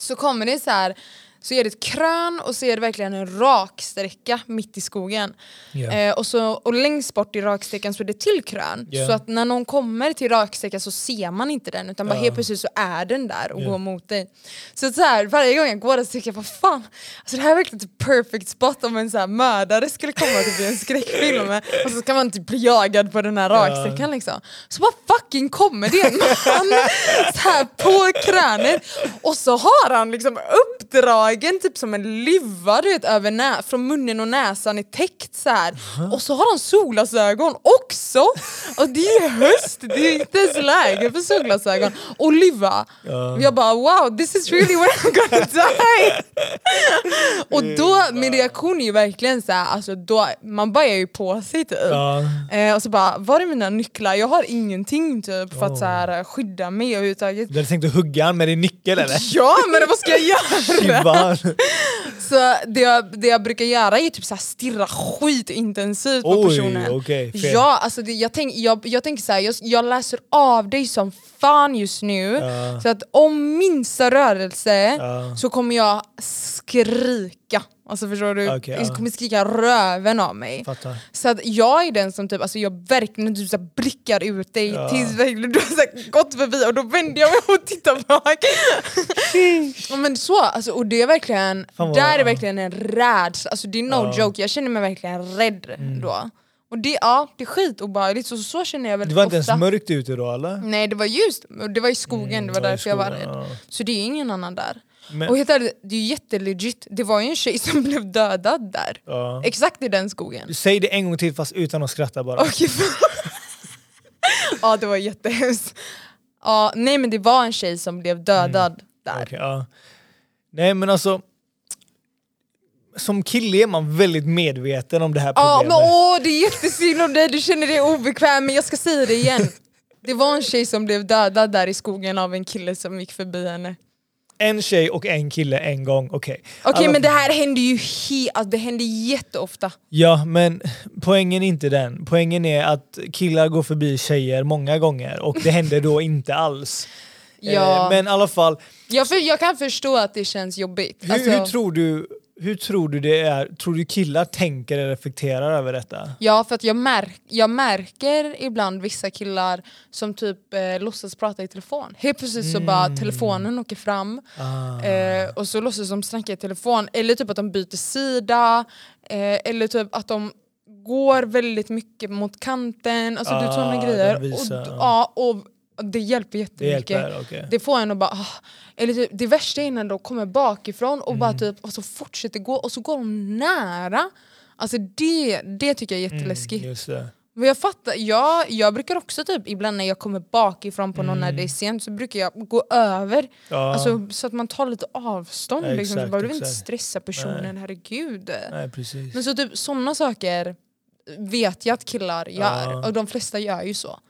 Så kommer det så här, så är det ett krön och så är det verkligen en raksträcka mitt i skogen. Ja. Eh, och, så, och längst bort i raksträckan så är det till krön. Ja. Så att när någon kommer till raksträckan så ser man inte den utan bara Ja. helt plötsligt så är den där och Ja. går mot dig. Så, så här, varje gång jag går där så tänker jag vad fan, alltså det här är verkligen ett perfect spot om en så här mördare skulle komma typ i en skräckfilm och så ska man typ bli jagad på den här raksträckan liksom. Så bara fucking kommer det en man [LAUGHS] så här på krönet och så har han liksom uppdragen typ som en luva du vet, över nä från munnen och näsan är täckt så här. och så har han solglasögon också och det är höst, det är inte ens läge för solglasögon och luva. Och jag bara wow this is really where I'm gonna die! och då, min reaktion är ju verkligen så här, alltså då, man bajar ju på sig typ. Ja. Eh, och så bara, var är mina nycklar? Jag har ingenting typ för att så här, skydda mig överhuvudtaget. Du hade tänkt att hugga med din nyckel eller? Ja men vad ska jag [LAUGHS] göra? [LAUGHS] Så det jag, det jag brukar göra är typ så här stirra skitintensivt på Oj, personen. fel. ja, alltså det, jag, tänk, jag, jag tänker så här, jag, jag läser av dig som fan just nu. Ja. Så att om minsta rörelse Ja. så kommer jag skrika. Alltså förstår du? Okej, ja. Kommer skrika röven av mig. Fattar. Så att jag är den som typ, alltså jag verkligen typ så blickar ut dig Ja. tills verkligen du har så gått förbi och då vänder jag mig och tittar bak. Ja, men så, alltså, och det är verkligen, Fan där är ja. verkligen en rädsla, alltså det är no. Mm. joke, jag känner mig verkligen rädd då. Och det, ja, det är skitobehagligt, så, så känner jag väldigt Det var inte ofta. ens mörkt ute då eller? Nej det var ljust, det var i skogen, Mm, det var därför jag var rädd. Så det är ingen annan där. Men- Och helt ärligt, det är jättelegit, det var ju en tjej som [LAUGHS] blev dödad där. Ja. Exakt i den skogen. Säg det en gång till fast utan att skratta bara. [LAUGHS] För- ja det var jättehemskt. Ja, nej men det var en tjej som blev dödad där. Mm. Okej, ja. Nej men alltså, som kille är man väldigt medveten om det här Ja problemet. men åh det är jättesynd om dig, du känner dig obekväm men jag ska säga det igen. Det var en tjej som blev dödad där i skogen av en kille som gick förbi henne. En tjej och en kille en gång, okej. Okej Alla- men det här händer ju he- alltså, det händer jätteofta. Ja men poängen är inte den. Poängen är att killar går förbi tjejer många gånger och det händer då inte alls. [LAUGHS] Ja. Eh, men i alla fall, Jag, för, jag kan förstå att det känns jobbigt. hur, Alltså, hur, tror du, hur tror du det är? Tror du killar tänker eller reflekterar över detta? Ja för att jag, märk, jag märker ibland vissa killar som typ eh, låtsas prata i telefon. Helt plötsligt så bara telefonen åker fram Ah. eh, och så låtsas de snacka i telefon. Eller typ att de byter sida, eh, eller typ att de går väldigt mycket mot kanten. Alltså du Ah, sådana grejer. de visar, och, ja, och det hjälper Det jättemycket. hjälper? okej. Det får en att bara... ah. Eller typ, det värsta är när de kommer bakifrån och Mm. bara typ och så fortsätter gå och så går de nära. Alltså det, det tycker jag är jätteläskigt. Mm, det. Men jag fattar, jag, jag brukar också typ ibland när jag kommer bakifrån på någon när det är sent så brukar jag gå över. Mm. Ja, Alltså, så att man tar lite avstånd. Ja, liksom. så exakt, bara, du vill inte exakt. stressa personen, herregud. nej precis. Men så typ sådana saker vet jag att killar gör Ja. och de flesta gör ju så.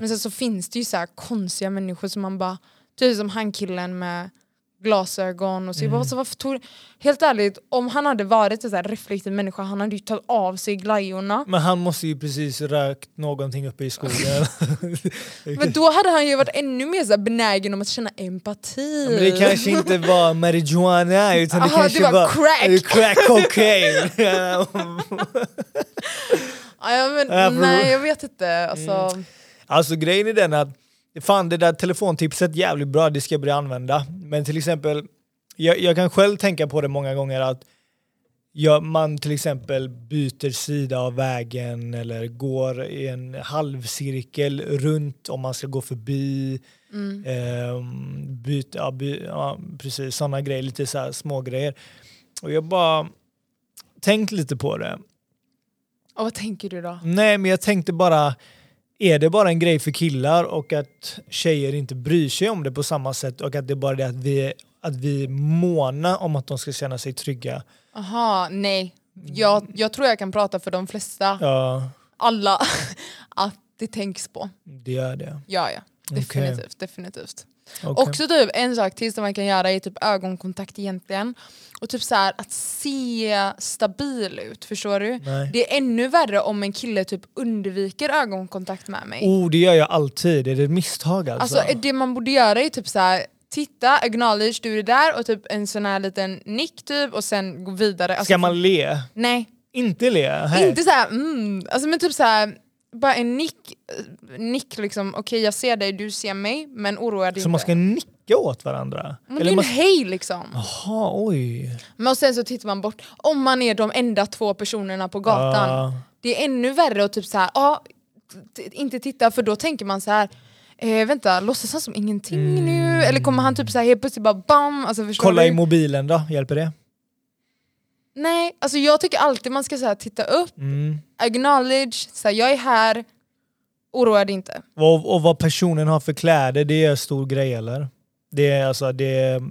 Men sen så finns det ju så konstiga människor som man bara, typ som han killen med glasögon och så jag bara, Mm. alltså, varför tog Helt ärligt, om han hade varit en så här reflektiv människa han hade ju tagit av sig glajjorna. Men han måste ju precis rökt någonting uppe i skogen. [LAUGHS] [LAUGHS] Men då hade han ju varit ännu mer så benägen om att känna empati. Men det kanske inte var marijuana utan det Aha, kanske det var var crack. crack cocaine. [LAUGHS] Ja, men, nej jag vet inte. Alltså, alltså grejen är den att fan det där telefontipset är jävligt bra, det ska jag börja använda. Men till exempel, jag, jag kan själv tänka på det många gånger att jag, man till exempel byter sida av vägen eller går i en halvcirkel runt om man ska gå förbi. mm. Ehm, byt, ja, by, ja, precis sådana grejer, lite så här små grejer. Och jag bara tänkt lite på det. Och vad tänker du då? Nej, men jag tänkte bara, är det bara en grej för killar och att tjejer inte bryr sig om det på samma sätt och att det är bara det att vi, att vi är måna om att de ska känna sig trygga? Aha, nej. Jag, jag tror jag kan prata för de flesta, Ja, alla, [LAUGHS] att det tänks på. det gör det. Ja, ja. Definitivt. definitivt. Okej. Också typ en sak till som man kan göra är typ ögonkontakt egentligen. Och typ så här att se stabil ut, förstår du? Nej. Det är ännu värre om en kille typ undviker ögonkontakt med mig. Oh, det gör jag alltid. Är det ett misstag alltså? Alltså det man borde göra är typ så här. titta, acknowledge, du är där och typ en sån här liten nick typ och sen gå vidare. Alltså, Ska man le? Nej, Inte le? Nej. inte så här, mm, alltså men typ så här. Bara en nick, eh, nick liksom, okej jag ser dig, du ser mig, men oroa dig Så inte. man ska nicka åt varandra? men det är en man... hej liksom. Jaha, oj. Men och sen så tittar man bort, om man är de enda två personerna på gatan. Ja. Det är ännu värre att typ så här, ah, inte titta för då tänker man så här. Eh, vänta, låtsas han som ingenting nu? Eller kommer han typ så här helt plötsligt bara bam? Alltså, Kolla du? i mobilen då, hjälper det? Nej, alltså jag tycker alltid man ska så här, titta upp, Mm. acknowledge, så här, jag är här, oroa dig inte. Och, och vad personen har för kläder, det är en stor grej eller? Det, är alltså, det,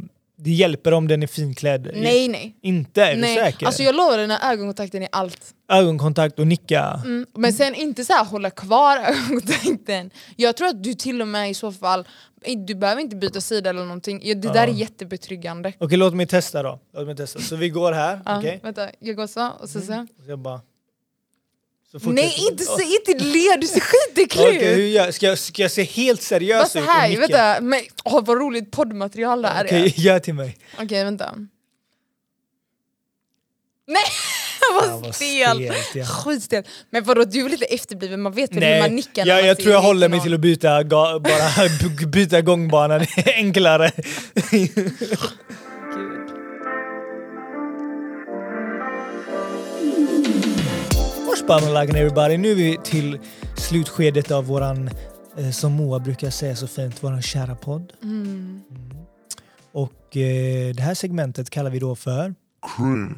det hjälper om den är finklädd? Nej nej. Inte? Är nej. du säker? Alltså jag lovar den här ögonkontakten är allt. Ögonkontakt och nicka? Mm. Men sen inte så här hålla kvar [LAUGHS] ögonkontakten. Jag tror att du till och med i så fall, du behöver inte byta sida eller någonting. Det där är jättebetryggande. Okej, låt mig testa då. Låt mig testa. Så vi går här, Ja, okej? Vänta, jag går så och så så. Så jag bara... Nej inte, se, inte le, du ser skitäcklig [LAUGHS] Okej, ut! gör, ska, jag, ska jag se helt seriös ut här, vänta, men, åh, vad roligt poddmaterial det här Okej, är. gör till mig. Okej vänta. Nej [LAUGHS] Ja, vad vad stel! ja. Skitstel. Men vadå du är lite efterbliven, man vet väl hur man nickar när jag, jag tror jag håller någon. mig till att byta, bara [LAUGHS] byta gångbana, det är enklare. What's bumming everybody? Nu är vi till slutskedet av våran, eh, som Moa brukar säga så fint, våran kära podd. Mm. Och eh, det här segmentet kallar vi då för cringe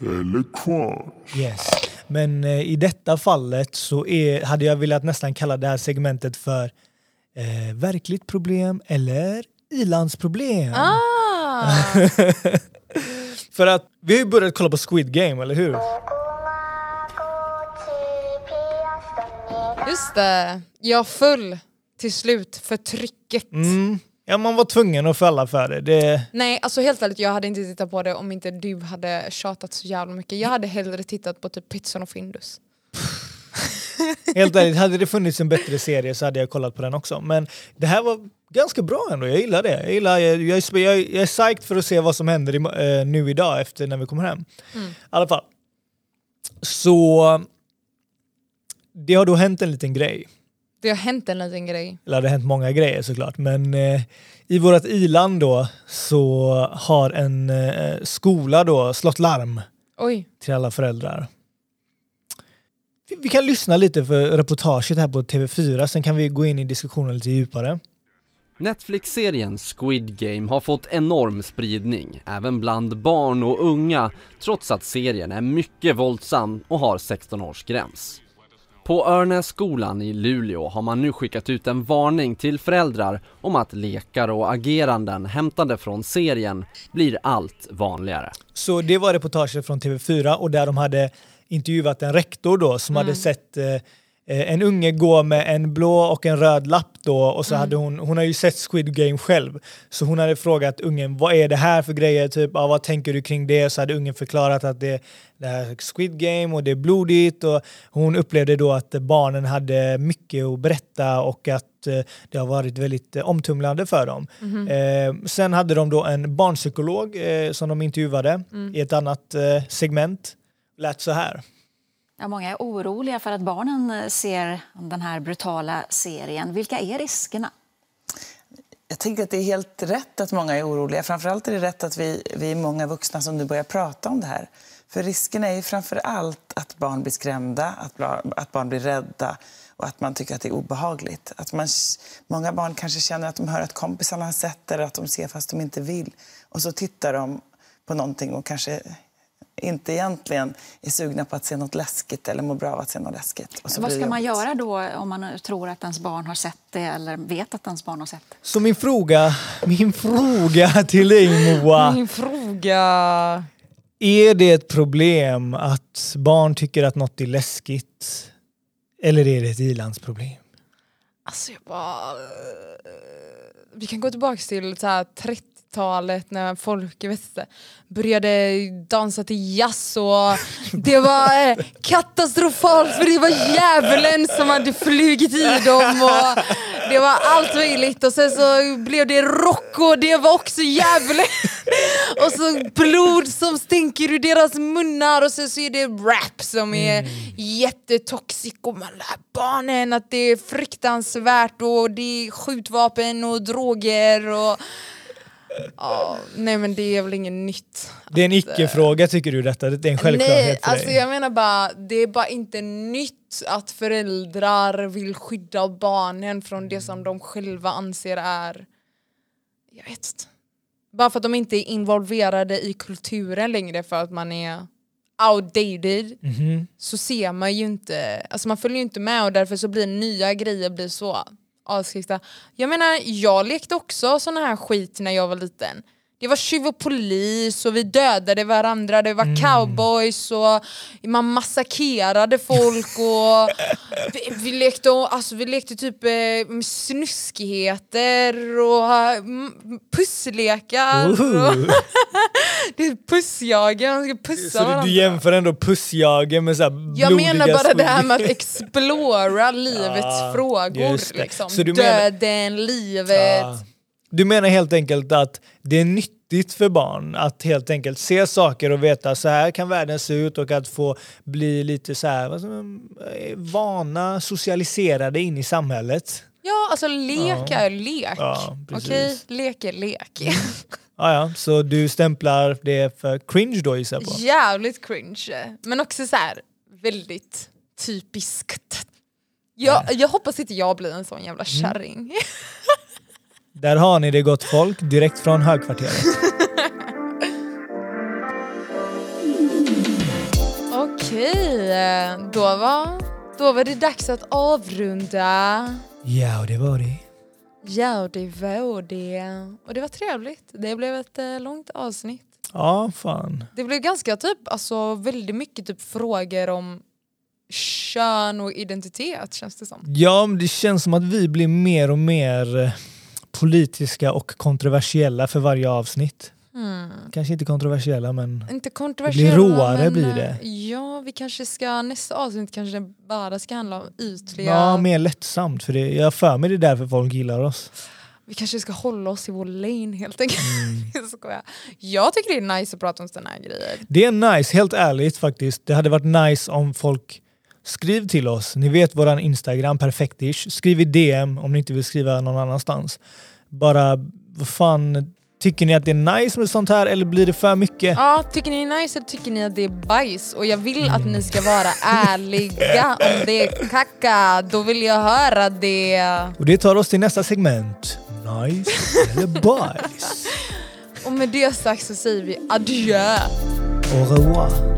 eller quash. Yes. Men eh, i detta fallet så är, hade jag velat nästan kalla det här segmentet för eh, verkligt problem eller ilandsproblem. Ah! [LAUGHS] För att vi har ju börjat kolla på Squid Game, eller hur? Just det, jag föll till slut för trycket. Mm. Ja, man var tvungen att falla för det. det Nej, alltså helt ärligt, jag hade inte tittat på det om inte du hade tjatat så jävla mycket. Jag hade hellre tittat på typ Pizzan och Findus. helt ärligt, hade det funnits en bättre serie så hade jag kollat på den också. Men det här var ganska bra ändå, jag gillar det. Jag, gillar, jag, jag, är- jag, jag är psyched för att se vad som händer i, eh, nu idag efter när vi kommer hem. Mm. I alla fall. Så det har då hänt en liten grej. Det har hänt en liten grej. Eller det har hänt många grejer såklart. Men eh, i vårt iland då så har en eh, skola då slått larm Oj. till alla föräldrar. Vi, vi kan lyssna lite för reportaget här på TV4, sen kan vi gå in i diskussionen lite djupare. Netflix-serien Squid Game har fått enorm spridning, även bland barn och unga, trots att serien är mycket våldsam och har 16-årsgräns. På Örnässkolan i Luleå har man nu skickat ut en varning till föräldrar om att lekar och ageranden hämtade från serien blir allt vanligare. Så det var reportaget från TV4 och där de hade intervjuat en rektor då som hade sett eh, en unge gå med en blå och en röd lapp då och så hade hon, hon har ju sett Squid Game själv. Så hon hade frågat ungen vad är det här för grejer, typ, ja, vad tänker du kring det? Så hade ungen förklarat att det, det här är Squid Game och det är blodigt och hon upplevde då att barnen hade mycket att berätta och att eh, det har varit väldigt eh, omtumlande för dem. Eh, sen hade de då en barnpsykolog eh, som de intervjuade i ett annat eh, segment. Lät så här. Ja, många är oroliga för att barnen eh, ser den här brutala serien. Vilka är riskerna? Jag tänker att det är helt rätt att många är oroliga. Framförallt är det rätt att vi, vi är många vuxna som nu börjar prata om det här. För risken är ju framför allt att barn blir skrämda, att, att barn blir rädda och att man tycker att det är obehagligt. Att man, många barn kanske känner att de hör att kompisarna har sett det eller att de ser fast de inte vill. Och så tittar de på någonting och kanske inte egentligen är sugna på att se något läskigt eller mår bra av att se något läskigt. Och så Vad ska man göra då om man tror att ens barn har sett det eller vet att ens barn har sett det? Så min fråga, min fråga till dig Moa. Min fråga... Är det ett problem att barn tycker att något är läskigt? Eller är det ett ilandsproblem? Alltså jag bara... eh, Vi kan gå tillbaka till så här 30-talet när folk jag vet inte, började dansa till jazz och det var eh, katastrofalt för det var djävulen som hade flugit i dem och det var allt möjligt och sen så blev det rock och det var också djävulen. Och så blod som stänker ur deras munnar och sen så är det rap som är jättetoxic och man lär barnen att det är fruktansvärt och det är skjutvapen och droger och Ja, nej men det är väl inget nytt. Det är en icke-fråga tycker du detta? Det är en självklarhet Nej, för alltså dig? jag menar bara, det är bara inte nytt att föräldrar vill skydda barnen från det som de själva anser är, jag vet inte. Bara för att de inte är involverade i kulturen längre för att man är outdated Mhm. så ser man ju inte, alltså man följer ju inte med och därför så blir nya grejer blir så jag menar, jag lekte också sån här skit när jag var liten. Det var tjuv och polis och vi dödade varandra, det var Mm. cowboys och man massakrerade folk och [LAUGHS] vi, vi, lekte, alltså, vi lekte typ eh, snuskigheter och pusslekar. Och, [LAUGHS] det är pussjagen, man ska pussa Så varandra. du, jämför ändå pussjagen med så här Jag menar bara det här med att [LAUGHS] explora livets Ah, frågor. Liksom. Du menar- Döden, livet. Ja. Du menar helt enkelt att det är nyttigt för barn att helt enkelt se saker och veta så här kan världen se ut och att få bli lite så här, eh, vana, socialiserade in i samhället. Ja, alltså lek är lek. Ja. Okej, lek är lek. Ja, ja, så du stämplar det för cringe då gissar jag på? Jävligt cringe. Men också så här väldigt typiskt. Jag, jag hoppas inte jag blir en sån jävla Mm. [LAUGHS] Där har ni det gott folk, direkt från högkvarteret. [LAUGHS] Okej, då var, då var det dags att avrunda. Ja, och det var det. Ja, det var det. Och det var trevligt. Det blev ett eh, långt avsnitt. Ja, fan. Det blev ganska typ, alltså väldigt mycket typ frågor om kön och identitet känns det som. Ja, men det känns som att vi blir mer och mer eh, politiska och kontroversiella för varje avsnitt. Kanske inte kontroversiella men Inte kontroversiella råare men, blir eh, det. Ja, vi kanske ska, nästa avsnitt kanske det bara ska handla om ytliga... ja, mer lättsamt. För det, jag för mig det är därför folk gillar oss. Vi kanske ska hålla oss i vår lane helt enkelt. Mm. [LAUGHS] Jag tycker det är nice att prata om sådana här grejer. Det är nice, helt ärligt faktiskt. Det hade varit nice om folk Skriv till oss. Ni vet våran Instagram, perfektish. Skriv i DM om ni inte vill skriva någon annanstans. Bara, vad fan, tycker ni att det är nice med sånt här eller blir det för mycket? Ja, tycker ni det är nice eller tycker ni att det är bajs? Och jag vill att ni ska vara ärliga. [LAUGHS] Om det är kacka, då vill jag höra det. Och det tar oss till nästa segment. nice eller bajs? [LAUGHS] Och med det sagt så säger vi adjö. Au revoir.